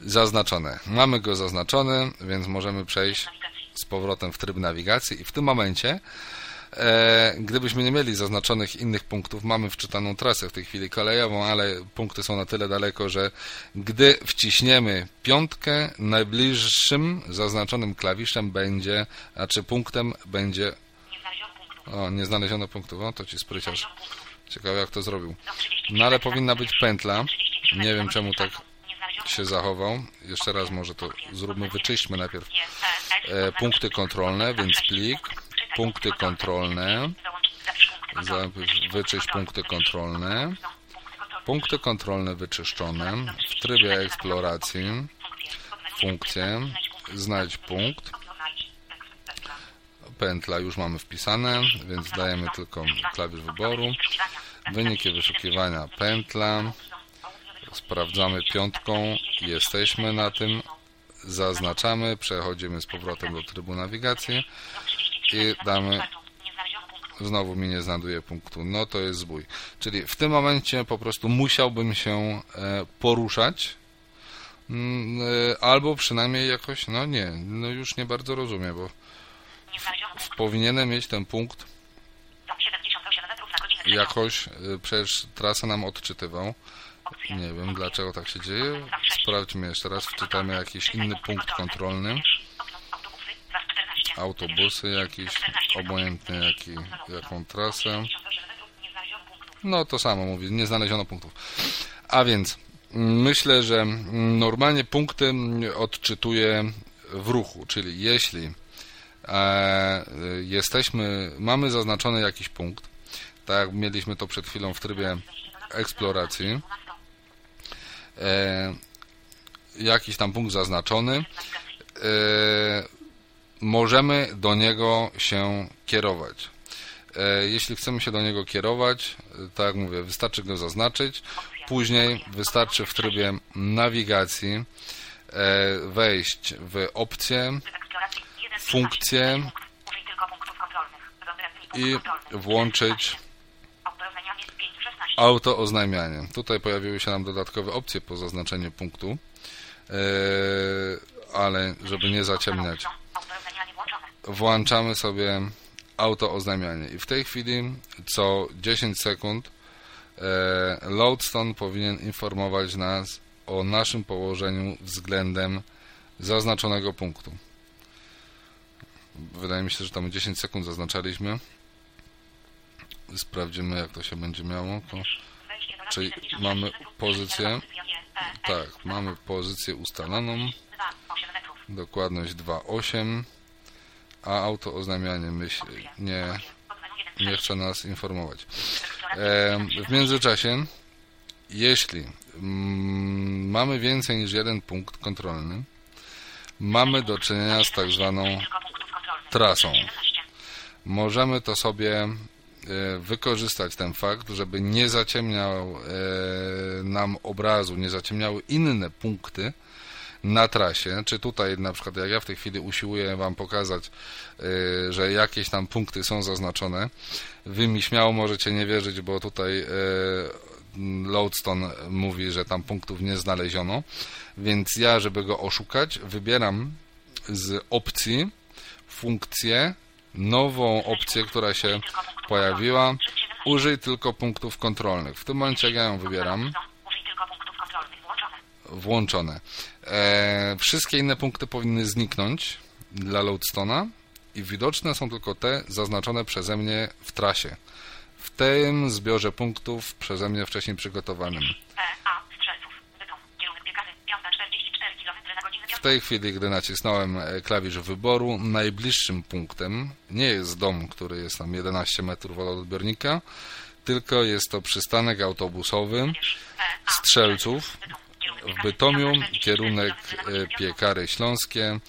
Zaznaczone. Mamy go zaznaczony, więc możemy przejść z powrotem w tryb nawigacji i w tym momencie E, gdybyśmy nie mieli zaznaczonych innych punktów, mamy wczytaną trasę w tej chwili kolejową, ale punkty są na tyle daleko, że gdy wciśniemy piątkę, najbliższym zaznaczonym klawiszem będzie, a czy punktem będzie o, nie znaleziono punktów. O, to ci spryciarz. Ciekawe jak to zrobił. No ale powinna być pętla. Nie wiem czemu tak się zachował. Jeszcze raz może to zróbmy, wyczyśćmy najpierw e, punkty kontrolne, więc plik, punkty kontrolne, wyczyść punkty kontrolne, punkty kontrolne wyczyszczone, w trybie eksploracji, funkcje, znajdź punkt, pętla już mamy wpisane, więc dajemy tylko klawisz wyboru. Wyniki wyszukiwania pętla. Sprawdzamy piątką. Jesteśmy na tym. Zaznaczamy. Przechodzimy z powrotem do trybu nawigacji i damy znowu mi nie znajduje punktu. No to jest zbój. Czyli w tym momencie po prostu musiałbym się e, poruszać mm, e, albo przynajmniej jakoś, no nie, no już nie bardzo rozumiem, bo powinienem mieć ten punkt jakoś, y, przecież trasę nam odczytywał. Nie wiem dlaczego tak się dzieje. Sprawdźmy jeszcze raz, wczytamy jakiś inny punkt kontrolny. Autobusy jakiś, obojętnie jaki, jaką trasę. No to samo mówi, nie znaleziono punktów. A więc myślę, że normalnie punkty odczytuje w ruchu, czyli jeśli E, jesteśmy, mamy zaznaczony jakiś punkt, tak jak mieliśmy to przed chwilą w trybie eksploracji, e, jakiś tam punkt zaznaczony, e, możemy do niego się kierować. Jeśli chcemy się do niego kierować, tak jak mówię, wystarczy go zaznaczyć, później wystarczy w trybie nawigacji wejść w opcję funkcję i włączyć auto oznajmianie. Tutaj pojawiły się nam dodatkowe opcje po zaznaczeniu punktu, e, ale żeby nie zaciemniać, włączamy sobie auto oznajmianie. I w tej chwili co 10 sekund e, Loadstone powinien informować nas o naszym położeniu względem zaznaczonego punktu. Wydaje mi się, że tam 10 sekund zaznaczaliśmy. Sprawdzimy, jak to się będzie miało. Czyli mamy 56 pozycję, tak, mamy pozycję ustaloną, 2, 8 metrów. dokładność 2.8, a auto oznamianie myśl, nie, nie chce nas informować. W międzyczasie, jeśli mm, mamy więcej niż jeden punkt kontrolny, mamy do czynienia z tak zwaną trasą. 17. Możemy to sobie e, wykorzystać ten fakt, żeby nie zaciemniał e, nam obrazu, nie zaciemniały inne punkty na trasie, czy tutaj na przykład jak ja w tej chwili usiłuję Wam pokazać, e, że jakieś tam punkty są zaznaczone, Wy mi śmiało możecie nie wierzyć, bo tutaj e, Lodestone mówi, że tam punktów nie znaleziono, więc ja, żeby go oszukać, wybieram z opcji funkcję, nową opcję, która się pojawiła. Użyj tylko punktów kontrolnych. W tym momencie, jak ja ją wybieram, Użyj tylko punktów kontrolnych. Włączone. E, wszystkie inne punkty powinny zniknąć dla Loadstona i widoczne są tylko te zaznaczone przeze mnie w trasie. W tym zbiorze punktów przeze mnie wcześniej przygotowanym. E, A. Strzelców. Bytom. Kierunek biegany. 5.44 km na godzinę. W tej chwili, gdy nacisnąłem e, klawisz wyboru, najbliższym punktem nie jest dom, który jest tam 11 metrów od odbiornika, tylko jest to przystanek autobusowy E. Strzelców w. Bytomiu, 5.44 kierunek e. Piekary Śląskie,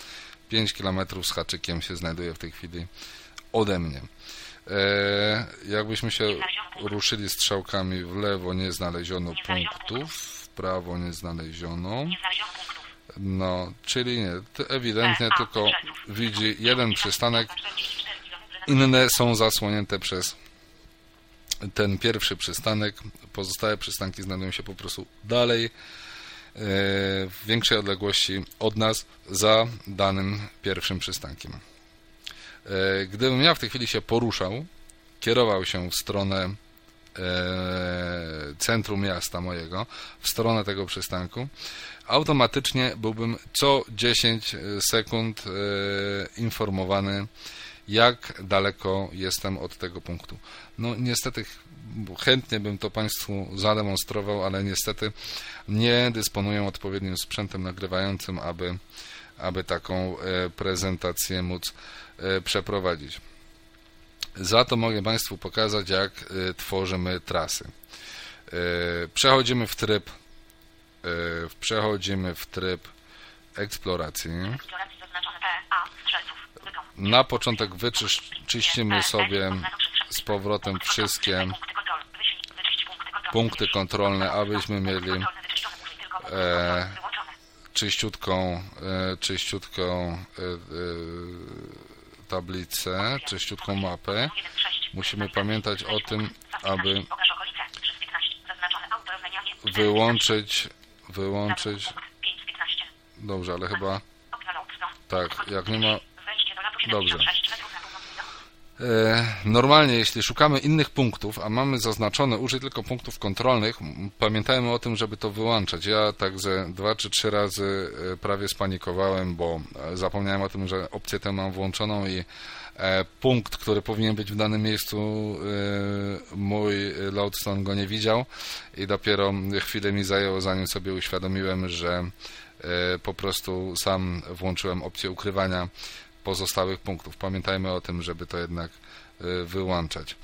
5 km z haczykiem się znajduje w tej chwili ode mnie. E, jakbyśmy się ruszyli strzałkami w lewo, nie znaleziono punktów, w prawo nie znaleziono. No, czyli nie, ewidentnie tylko widzi jeden przystanek, 44 km na inne są zasłonięte przez ten pierwszy przystanek, pozostałe przystanki znajdują się po prostu dalej, w większej odległości od nas, za danym pierwszym przystankiem. E, Gdybym ja w tej chwili się poruszał, kierował się w stronę e, centrum miasta mojego, w stronę tego przystanku, automatycznie byłbym co 10 sekund e, informowany, jak daleko jestem od tego punktu. No niestety chętnie bym to Państwu zademonstrował, ale niestety nie dysponuję odpowiednim sprzętem nagrywającym, aby, aby taką e, prezentację móc e, przeprowadzić. Za to mogę Państwu pokazać, jak e, tworzymy trasy. Przechodzimy w tryb przechodzimy w tryb eksploracji. Na początek wyczyścimy sobie z powrotem wszystkie punkty kontrolne, abyśmy mieli e, czyściutką, e, czyściutką e, e, tablicę, czyściutką mapę. Musimy pamiętać o tym, aby wyłączyć, wyłączyć, dobrze, ale chyba tak, jak nie ma, dobrze. E, Normalnie, jeśli szukamy innych punktów, a mamy zaznaczone użyj tylko punktów kontrolnych, pamiętajmy o tym, żeby to wyłączać. Ja także dwa czy trzy razy e, prawie spanikowałem, bo e, zapomniałem o tym, że opcję tę mam włączoną i punkt, który powinien być w danym miejscu, mój Loadstone go nie widział i dopiero chwilę mi zajęło, zanim sobie uświadomiłem, że po prostu sam włączyłem opcję ukrywania pozostałych punktów. Pamiętajmy o tym, żeby to jednak e, wyłączać.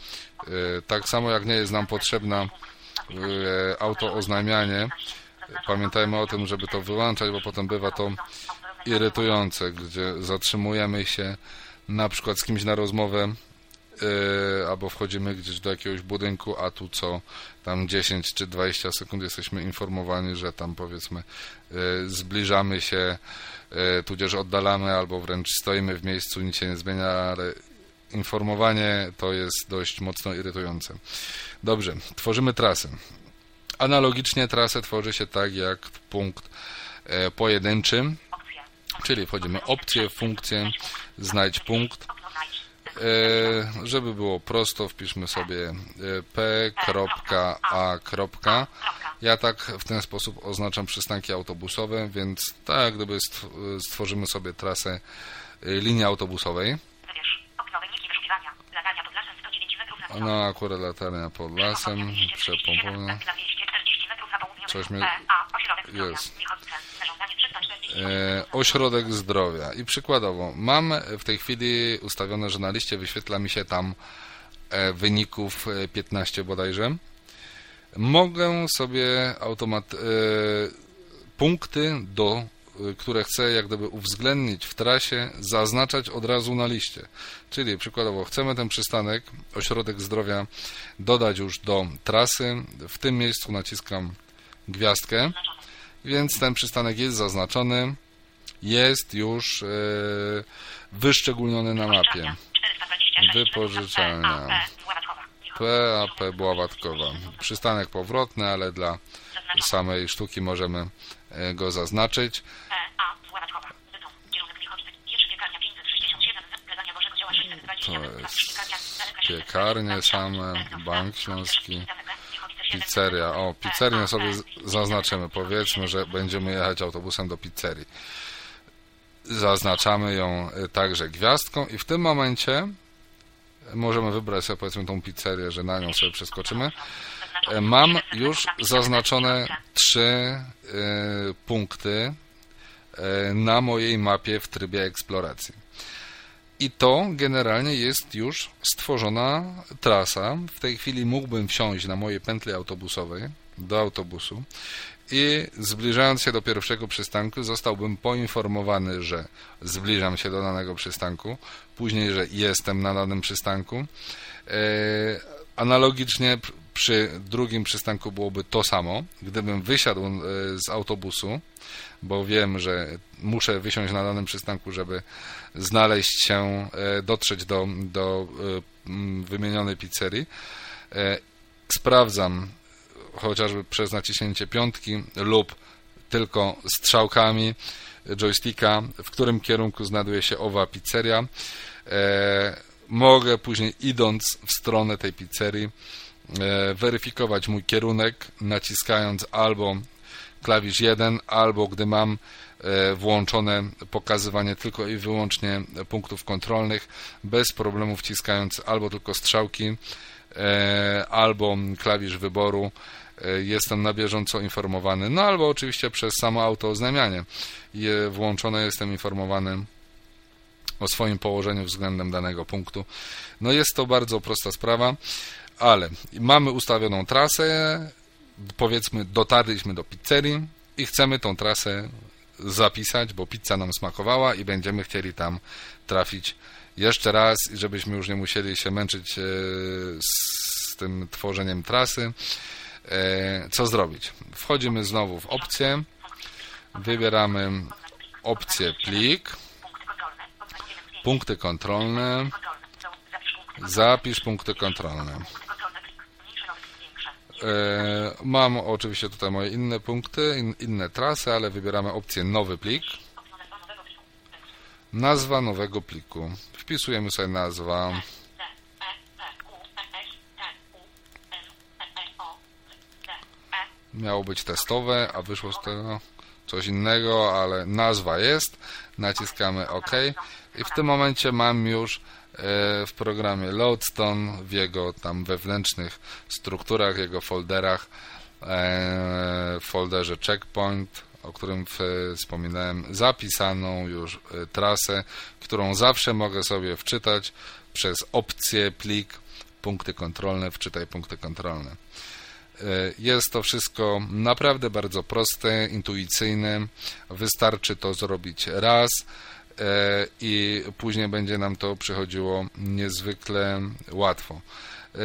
E, Tak samo jak nie jest nam potrzebna e, autooznajmianie, pamiętajmy o tym, żeby to wyłączać, bo potem bywa to irytujące, gdzie zatrzymujemy się na przykład z kimś na rozmowę e, albo wchodzimy gdzieś do jakiegoś budynku, a tu co tam 10 czy 20 sekund jesteśmy informowani, że tam powiedzmy e, zbliżamy się, e, tudzież oddalamy albo wręcz stoimy w miejscu, nic się nie zmienia, ale informowanie to jest dość mocno irytujące. Dobrze, tworzymy trasę. Analogicznie trasę tworzy się tak jak punkt pojedynczy, czyli wchodzimy opcję, funkcję, znajdź punkt, żeby było prosto, wpiszmy sobie e, p.a. Ja tak w ten sposób oznaczam przystanki autobusowe, więc tak gdyby stw- stworzymy sobie trasę e, linii autobusowej. Wybierz. Okno wyniki wyszukiwania. Latarnia pod lasem 109 metrów na No akurat latarnia pod lasem, przepompownia. Na 240 metrów na południowy. Coś mi- ośrodek zdrowia. jest. Michowice. Zarządzanie 340 e, ośrodek zdrowia. I przykładowo, mam w tej chwili ustawione, że na liście wyświetla mi się tam e, wyników e, 15 bodajże. Mogę sobie automat e, punkty, do, e, które chcę jak gdyby uwzględnić w trasie, zaznaczać od razu na liście. Czyli przykładowo chcemy ten przystanek, ośrodek zdrowia dodać już do trasy. W tym miejscu naciskam gwiazdkę. Więc ten przystanek jest zaznaczony, jest już e, wyszczególniony na mapie. Wypożyczalnia. 426 Wypożyczalnia. metrów na P, A, P, Bławatkowa. Michowice. PAP Bławatkowa. Przystanek powrotny, ale dla samej sztuki możemy e, go zaznaczyć. P, A, Bławatkowa. Bytom. Kierunek Michowice. Jerzy piekarnia 567. Pledania Bożego Dzieła 620 To jest Piekarnia. Daleka 600 piekarnie same, Bank Śląski, 6 metrów. Michowice 7 Pizzeria. O, pizzerię sobie zaznaczymy. Powiedzmy, że będziemy jechać autobusem do pizzerii. Zaznaczamy ją e, także gwiazdką i w tym momencie możemy wybrać sobie powiedzmy tą pizzerię, że na nią sobie przeskoczymy. E, Mam już zaznaczone trzy e, punkty e, na mojej mapie w trybie eksploracji. I to generalnie jest już stworzona trasa. W tej chwili mógłbym wsiąść na mojej pętli autobusowej do autobusu i zbliżając się do pierwszego przystanku zostałbym poinformowany, że zbliżam się do danego przystanku, później, że jestem na danym przystanku. E, Analogicznie przy drugim przystanku byłoby to samo. Gdybym wysiadł e, z autobusu, bo wiem, że muszę wysiąść na danym przystanku, żeby znaleźć się, e, dotrzeć do, do e, wymienionej pizzerii, e, sprawdzam chociażby przez naciśnięcie piątki lub tylko strzałkami joysticka, w którym kierunku znajduje się owa pizzeria. Mogę później idąc w stronę tej pizzerii weryfikować mój kierunek naciskając albo klawisz 1, albo gdy mam e, włączone pokazywanie tylko i wyłącznie punktów kontrolnych, bez problemu wciskając albo tylko strzałki, e, albo klawisz wyboru, e, jestem na bieżąco informowany, no albo oczywiście przez samo auto oznajmianie je włączone jestem informowany o swoim położeniu względem danego punktu. No jest to bardzo prosta sprawa, ale mamy ustawioną trasę, powiedzmy dotarliśmy do pizzerii i chcemy tą trasę zapisać, bo pizza nam smakowała i będziemy chcieli tam trafić jeszcze raz i żebyśmy już nie musieli się męczyć e, z tym tworzeniem trasy. E, Co zrobić? Wchodzimy znowu w opcję, wybieramy opcję plik, Punkty kontrolne. zapisz punkty kontrolne. Punkty kontrolne. Klik. Mniejsze nowy. Większe. E, Mam oczywiście tutaj moje inne punkty, in, inne trasy, ale wybieramy opcję nowy plik. Nazwa nowego pliku. Wpisujemy sobie nazwa. E. E. E. E. E. Miało być testowe, a wyszło z tego coś innego, ale nazwa jest. Naciskamy OK. I w tym momencie mam już e, w programie Loadstone, w jego tam wewnętrznych strukturach, jego folderach, e, w folderze Checkpoint, o którym w- wspominałem, zapisaną już e, trasę, którą zawsze mogę sobie wczytać przez opcję plik, punkty kontrolne, wczytaj punkty kontrolne. E, Jest to wszystko naprawdę bardzo proste, intuicyjne. Wystarczy to zrobić raz e, i później będzie nam to przychodziło niezwykle łatwo. E,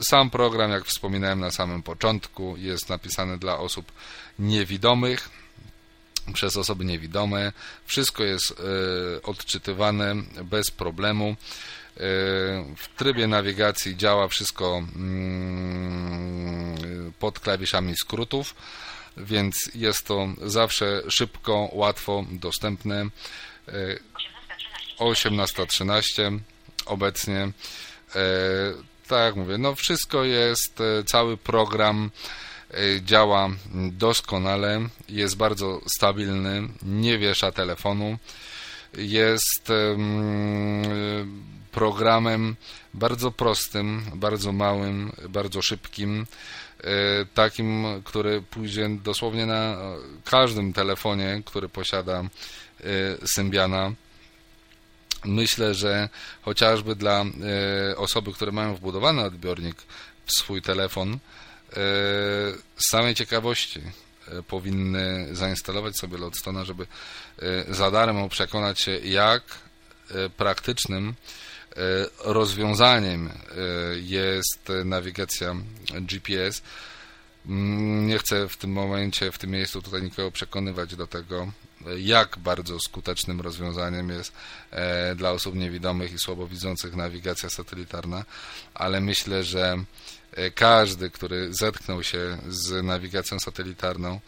Sam program, jak wspominałem na samym początku, jest napisany dla osób niewidomych przez osoby niewidome. Wszystko jest e, odczytywane bez problemu. E, W trybie nawigacji działa wszystko mm, pod klawiszami skrótów, więc jest to zawsze szybko, łatwo dostępne. E, 18.13. 18.13 obecnie. Tak jak mówię, no wszystko jest, cały program działa doskonale, jest bardzo stabilny, nie wiesza telefonu, jest programem bardzo prostym, bardzo małym, bardzo szybkim, e, takim, który pójdzie dosłownie na każdym telefonie, który posiada e, Symbiana. Myślę, że chociażby dla e, osoby, które mają wbudowany odbiornik w swój telefon, z samej ciekawości powinny zainstalować sobie Lodstona, żeby za darmo przekonać się, jak praktycznym rozwiązaniem jest nawigacja GPS. Mm, nie chcę w tym momencie, w tym miejscu tutaj nikogo przekonywać do tego, jak bardzo skutecznym rozwiązaniem jest e, dla osób niewidomych i słabowidzących nawigacja satelitarna, ale myślę, że każdy, który zetknął się z nawigacją satelitarną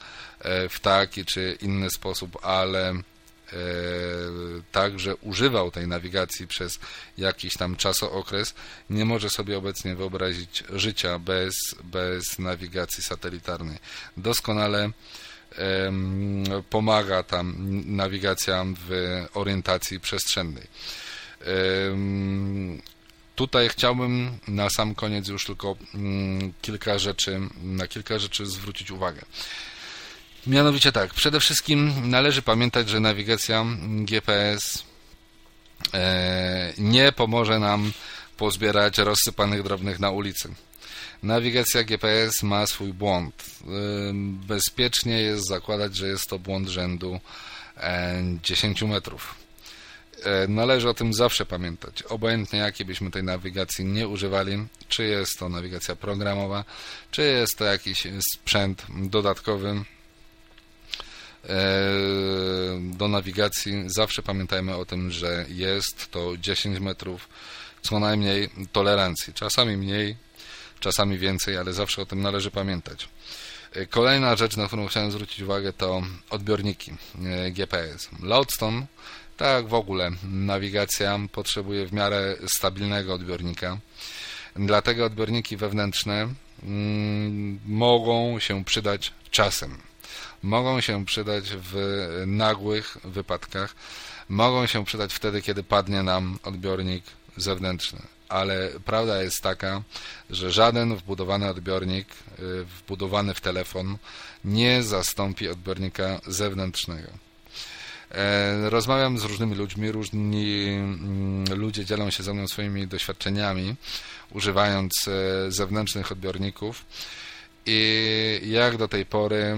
w taki czy inny sposób, ale E, także używał tej nawigacji przez jakiś tam czasookres, nie może sobie obecnie wyobrazić życia bez, bez nawigacji satelitarnej. Doskonale pomaga tam nawigacja w orientacji przestrzennej. Tutaj chciałbym na sam koniec już tylko mm, kilka rzeczy, na kilka rzeczy zwrócić uwagę. Mianowicie tak, przede wszystkim należy pamiętać, że nawigacja GPS e, nie pomoże nam pozbierać rozsypanych drobnych na ulicy. Nawigacja GPS ma swój błąd. E, bezpiecznie jest zakładać, że jest to błąd rzędu 10 e, metrów. Należy o tym zawsze pamiętać. Obojętnie jakiej byśmy tej nawigacji nie używali, czy jest to nawigacja programowa, czy jest to jakiś sprzęt dodatkowy, E, do nawigacji zawsze pamiętajmy o tym, że jest to 10 metrów co najmniej tolerancji. Czasami mniej, czasami więcej, ale zawsze o tym należy pamiętać. E, kolejna rzecz, na którą chciałem zwrócić uwagę, to odbiorniki e, GPS. Lodestone, tak w ogóle, nawigacja potrzebuje w miarę stabilnego odbiornika. Dlatego odbiorniki wewnętrzne mm, mogą się przydać czasem mogą się przydać w nagłych wypadkach, mogą się przydać wtedy, kiedy padnie nam odbiornik zewnętrzny. Ale prawda jest taka, że żaden wbudowany odbiornik, y, wbudowany w telefon, nie zastąpi odbiornika zewnętrznego. E, rozmawiam z różnymi ludźmi, różni mm, ludzie dzielą się ze mną swoimi doświadczeniami, używając e, zewnętrznych odbiorników i jak do tej pory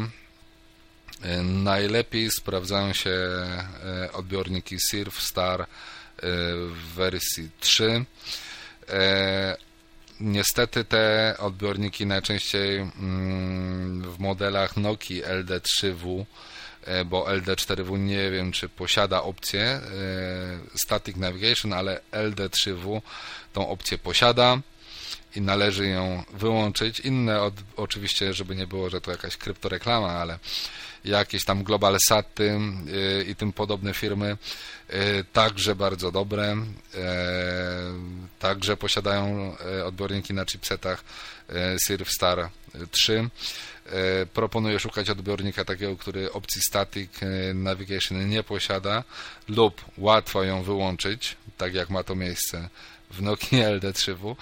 E, najlepiej sprawdzają się odbiorniki Surf Star w wersji 3. Niestety te odbiorniki najczęściej mm, w modelach Nokia LD3W, bo LD4W nie wiem czy posiada opcję Static Navigation, ale LD3W tą opcję posiada i należy ją wyłączyć. Inne od, oczywiście, żeby nie było, że to jakaś kryptoreklama, ale jakieś tam Global Saty y, i tym podobne firmy y, także bardzo dobre, y, także posiadają odbiorniki na chipsetach Star 3. Proponuję szukać odbiornika takiego, który opcji Static Navigation nie posiada lub łatwo ją wyłączyć, tak jak ma to miejsce w Nokia LD3W.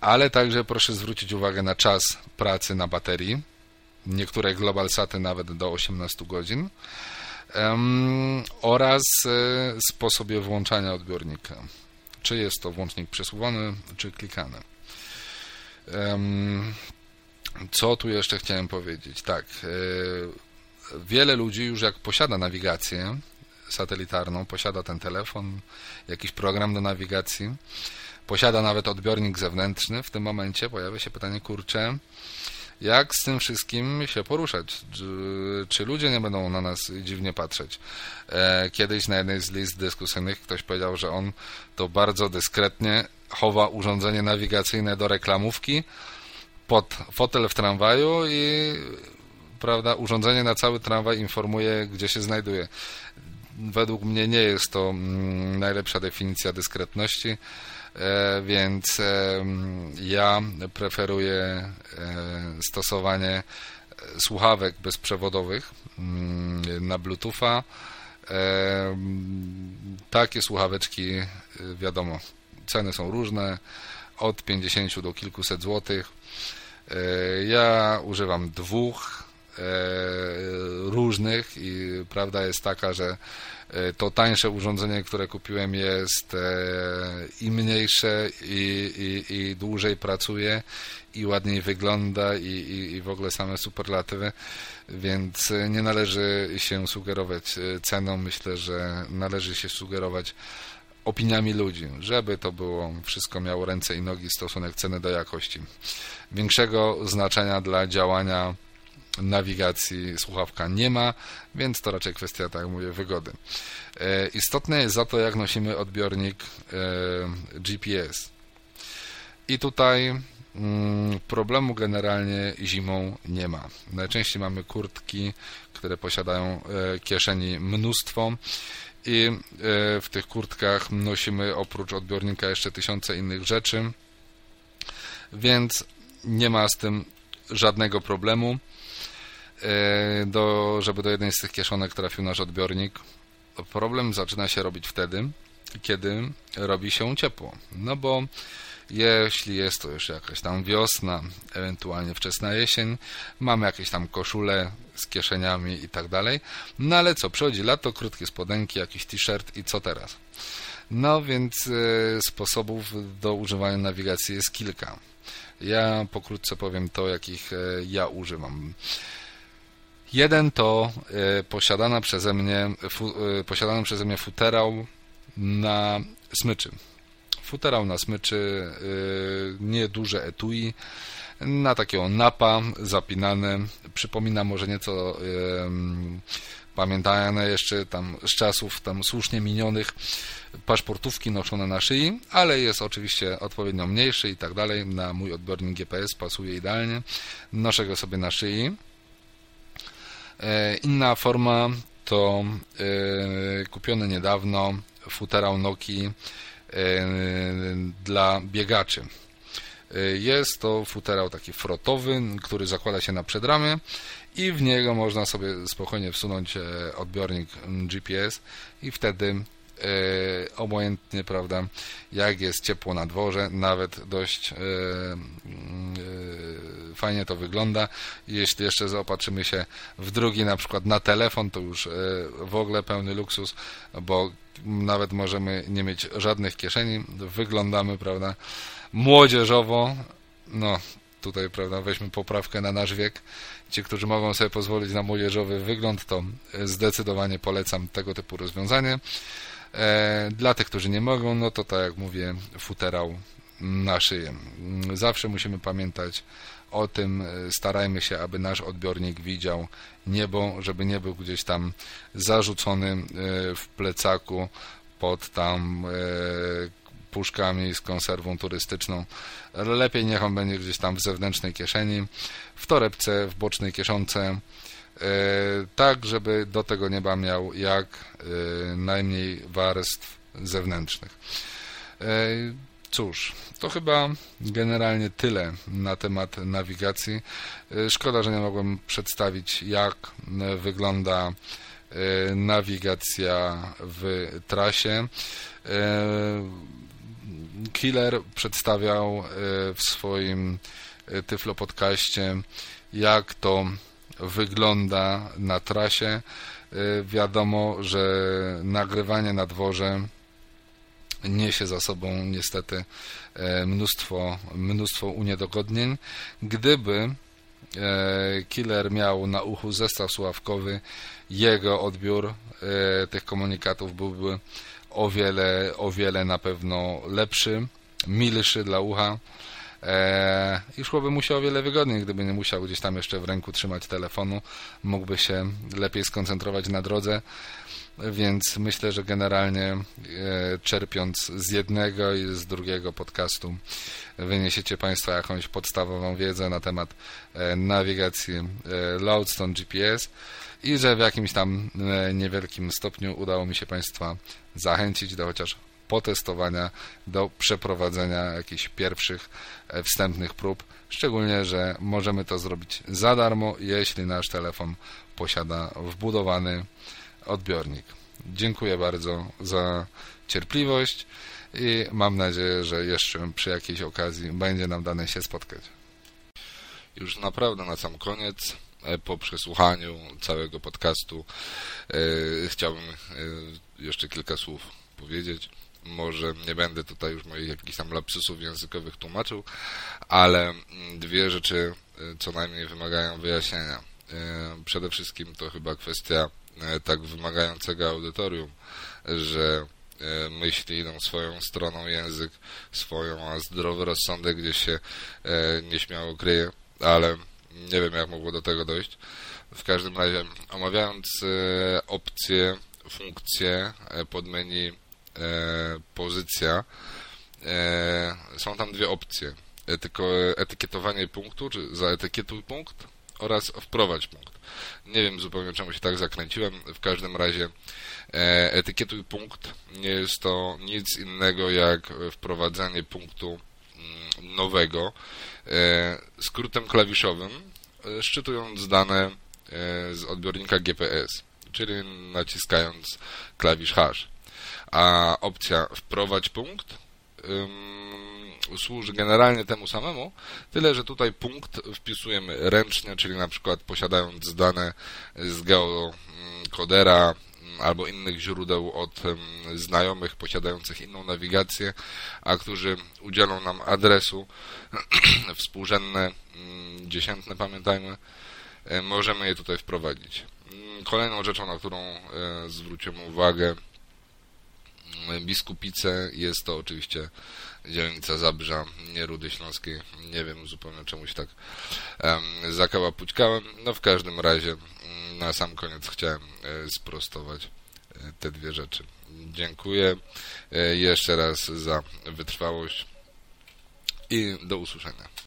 Ale także proszę zwrócić uwagę na czas pracy na baterii niektóre Global Saty nawet do 18 godzin oraz e, sposobie włączania odbiornika. Czy jest to włącznik przesuwany, czy klikany. Co tu jeszcze chciałem powiedzieć? Tak, e, wiele ludzi już jak posiada nawigację satelitarną, posiada ten telefon, jakiś program do nawigacji, posiada nawet odbiornik zewnętrzny, w tym momencie pojawia się pytanie, kurczę, jak z tym wszystkim się poruszać? Czy ludzie nie będą na nas dziwnie patrzeć? E, kiedyś na jednej z list dyskusyjnych ktoś powiedział, że on to bardzo dyskretnie chowa urządzenie nawigacyjne do reklamówki pod fotel w tramwaju i prawda, urządzenie na cały tramwaj informuje, gdzie się znajduje. według mnie nie jest to mm, najlepsza definicja dyskretności, więc e, ja preferuję e, stosowanie słuchawek bezprzewodowych mm, na Bluetootha. Takie słuchaweczki, wiadomo, ceny są różne, od 50 do kilkuset złotych. Ja używam dwóch E, różnych i prawda jest taka, że e, to tańsze urządzenie, które kupiłem jest e, i mniejsze i, i, i dłużej pracuje i ładniej wygląda i, i, i w ogóle same superlatywy, więc nie należy się sugerować ceną, myślę, że należy się sugerować opiniami ludzi, żeby to było wszystko miało ręce i nogi stosunek ceny do jakości. Większego znaczenia dla działania nawigacji słuchawka nie ma, więc to raczej kwestia, tak jak mówię, wygody. E, istotne jest za to, jak nosimy odbiornik e, GPS. I tutaj mm, problemu generalnie zimą nie ma. Najczęściej mamy kurtki, które posiadają e, kieszeni mnóstwo i w tych kurtkach nosimy oprócz odbiornika jeszcze tysiące innych rzeczy, więc nie ma z tym żadnego problemu. E, do, żeby do jednej z tych kieszonek trafił nasz odbiornik. Problem zaczyna się robić wtedy, kiedy robi się ciepło. No bo jeśli jest to już jakaś tam wiosna, ewentualnie wczesna jesień, mamy jakieś tam koszule z kieszeniami i tak dalej. No ale co, przychodzi lato, krótkie spodenki, jakiś t-shirt i co teraz? No więc e, sposobów do używania nawigacji jest kilka. Ja pokrótce powiem to, jakich e, ja używam. Jeden to e, posiadana przeze mnie, fu, e, posiadany przeze mnie futerał na smyczy. Futerał na smyczy, e, nieduże etui, na takiego napa zapinane. Przypomina może nieco pamiętane jeszcze tam z czasów tam słusznie minionych paszportówki noszone na szyi, ale jest oczywiście odpowiednio mniejszy i tak dalej. Na mój odbiornik GPS pasuje idealnie. Noszę go sobie na szyi. E, inna forma to e, kupiony niedawno futerał Noki e, dla biegaczy. Jest to futerał taki frotowy, który zakłada się na przedramię i w niego można sobie spokojnie wsunąć odbiornik GPS i wtedy e, obojętnie, prawda, jak jest ciepło na dworze, nawet dość e, e, fajnie to wygląda. Jeśli jeszcze zaopatrzymy się w drugi, na przykład na telefon, to już w ogóle pełny luksus, bo nawet możemy nie mieć żadnych kieszeni, wyglądamy, prawda, młodzieżowo, no tutaj, prawda, weźmy poprawkę na nasz wiek. Ci, którzy mogą sobie pozwolić na młodzieżowy wygląd, to zdecydowanie polecam tego typu rozwiązanie. E, dla tych, którzy nie mogą, no to tak jak mówię, futerał na szyję. Zawsze musimy pamiętać o tym, e, starajmy się, aby nasz odbiornik widział niebo, żeby nie był gdzieś tam zarzucony e, w plecaku pod tam puszkami z konserwą turystyczną. Lepiej niech on będzie gdzieś tam w zewnętrznej kieszeni, w torebce, w bocznej kieszonce, tak żeby do tego nieba miał jak e, najmniej warstw zewnętrznych. E, cóż, to chyba generalnie tyle na temat nawigacji. Szkoda, że nie mogłem przedstawić, jak wygląda nawigacja w trasie. Killer przedstawiał w swoim Tyflo podcaście, jak to wygląda na trasie. Y, wiadomo, że nagrywanie na dworze niesie za sobą niestety e, mnóstwo, mnóstwo uniedogodnień. Gdyby e, killer miał na uchu zestaw słuchawkowy, jego odbiór e, tych komunikatów byłby o wiele, o wiele na pewno lepszy, milszy dla ucha e, i szłoby mu się o wiele wygodniej, gdyby nie musiał gdzieś tam jeszcze w ręku trzymać telefonu, mógłby się lepiej skoncentrować na drodze, więc myślę, że generalnie e, czerpiąc z jednego i z drugiego podcastu wyniesiecie Państwo jakąś podstawową wiedzę na temat e, nawigacji e, Loadstone GPS i że w jakimś tam niewielkim stopniu udało mi się Państwa zachęcić do chociaż potestowania, do przeprowadzenia jakichś pierwszych wstępnych prób, szczególnie, że możemy to zrobić za darmo, jeśli nasz telefon posiada wbudowany odbiornik. Dziękuję bardzo za cierpliwość i mam nadzieję, że jeszcze przy jakiejś okazji będzie nam dane się spotkać. Już naprawdę na sam koniec, e, po przesłuchaniu całego podcastu, e, chciałbym e, jeszcze kilka słów powiedzieć. Może nie będę tutaj już moich jakichś tam lapsusów językowych tłumaczył, ale dwie rzeczy co najmniej wymagają wyjaśnienia. Przede wszystkim to chyba kwestia E, tak wymagającego audytorium, że myśli idą swoją stroną, język swoją, a zdrowy rozsądek gdzieś się nieśmiało kryje, ale nie wiem jak mogło do tego dojść. W każdym razie omawiając opcje, funkcje pod menu pozycja, są tam dwie opcje. Etykietowanie punktu, czy zaetykietuj punkt oraz wprowadź punkt. Nie wiem zupełnie czemu się tak zakręciłem. W każdym razie e, etykietuj punkt nie jest to nic innego jak wprowadzanie punktu mm, nowego e, skrótem klawiszowym, e, szczytując dane z odbiornika GPS, czyli naciskając klawisz hash. A opcja wprowadź punkt służy generalnie temu samemu, tyle że tutaj punkt wpisujemy ręcznie, czyli na przykład posiadając dane z geokodera albo innych źródeł od znajomych posiadających inną nawigację, a którzy udzielą nam adresu współrzędne, dziesiętne pamiętajmy, możemy je tutaj wprowadzić. Kolejną rzeczą, na którą e, zwrócimy uwagę, Biskupice jest to oczywiście dzielnica Zabrza, nie Rudy Śląskiej. Nie wiem zupełnie czemuś tak um, zakała pućkałem. No w każdym razie mm, na sam koniec chciałem e, sprostować e, te dwie rzeczy. Dziękuję e, jeszcze raz za wytrwałość i do usłyszenia.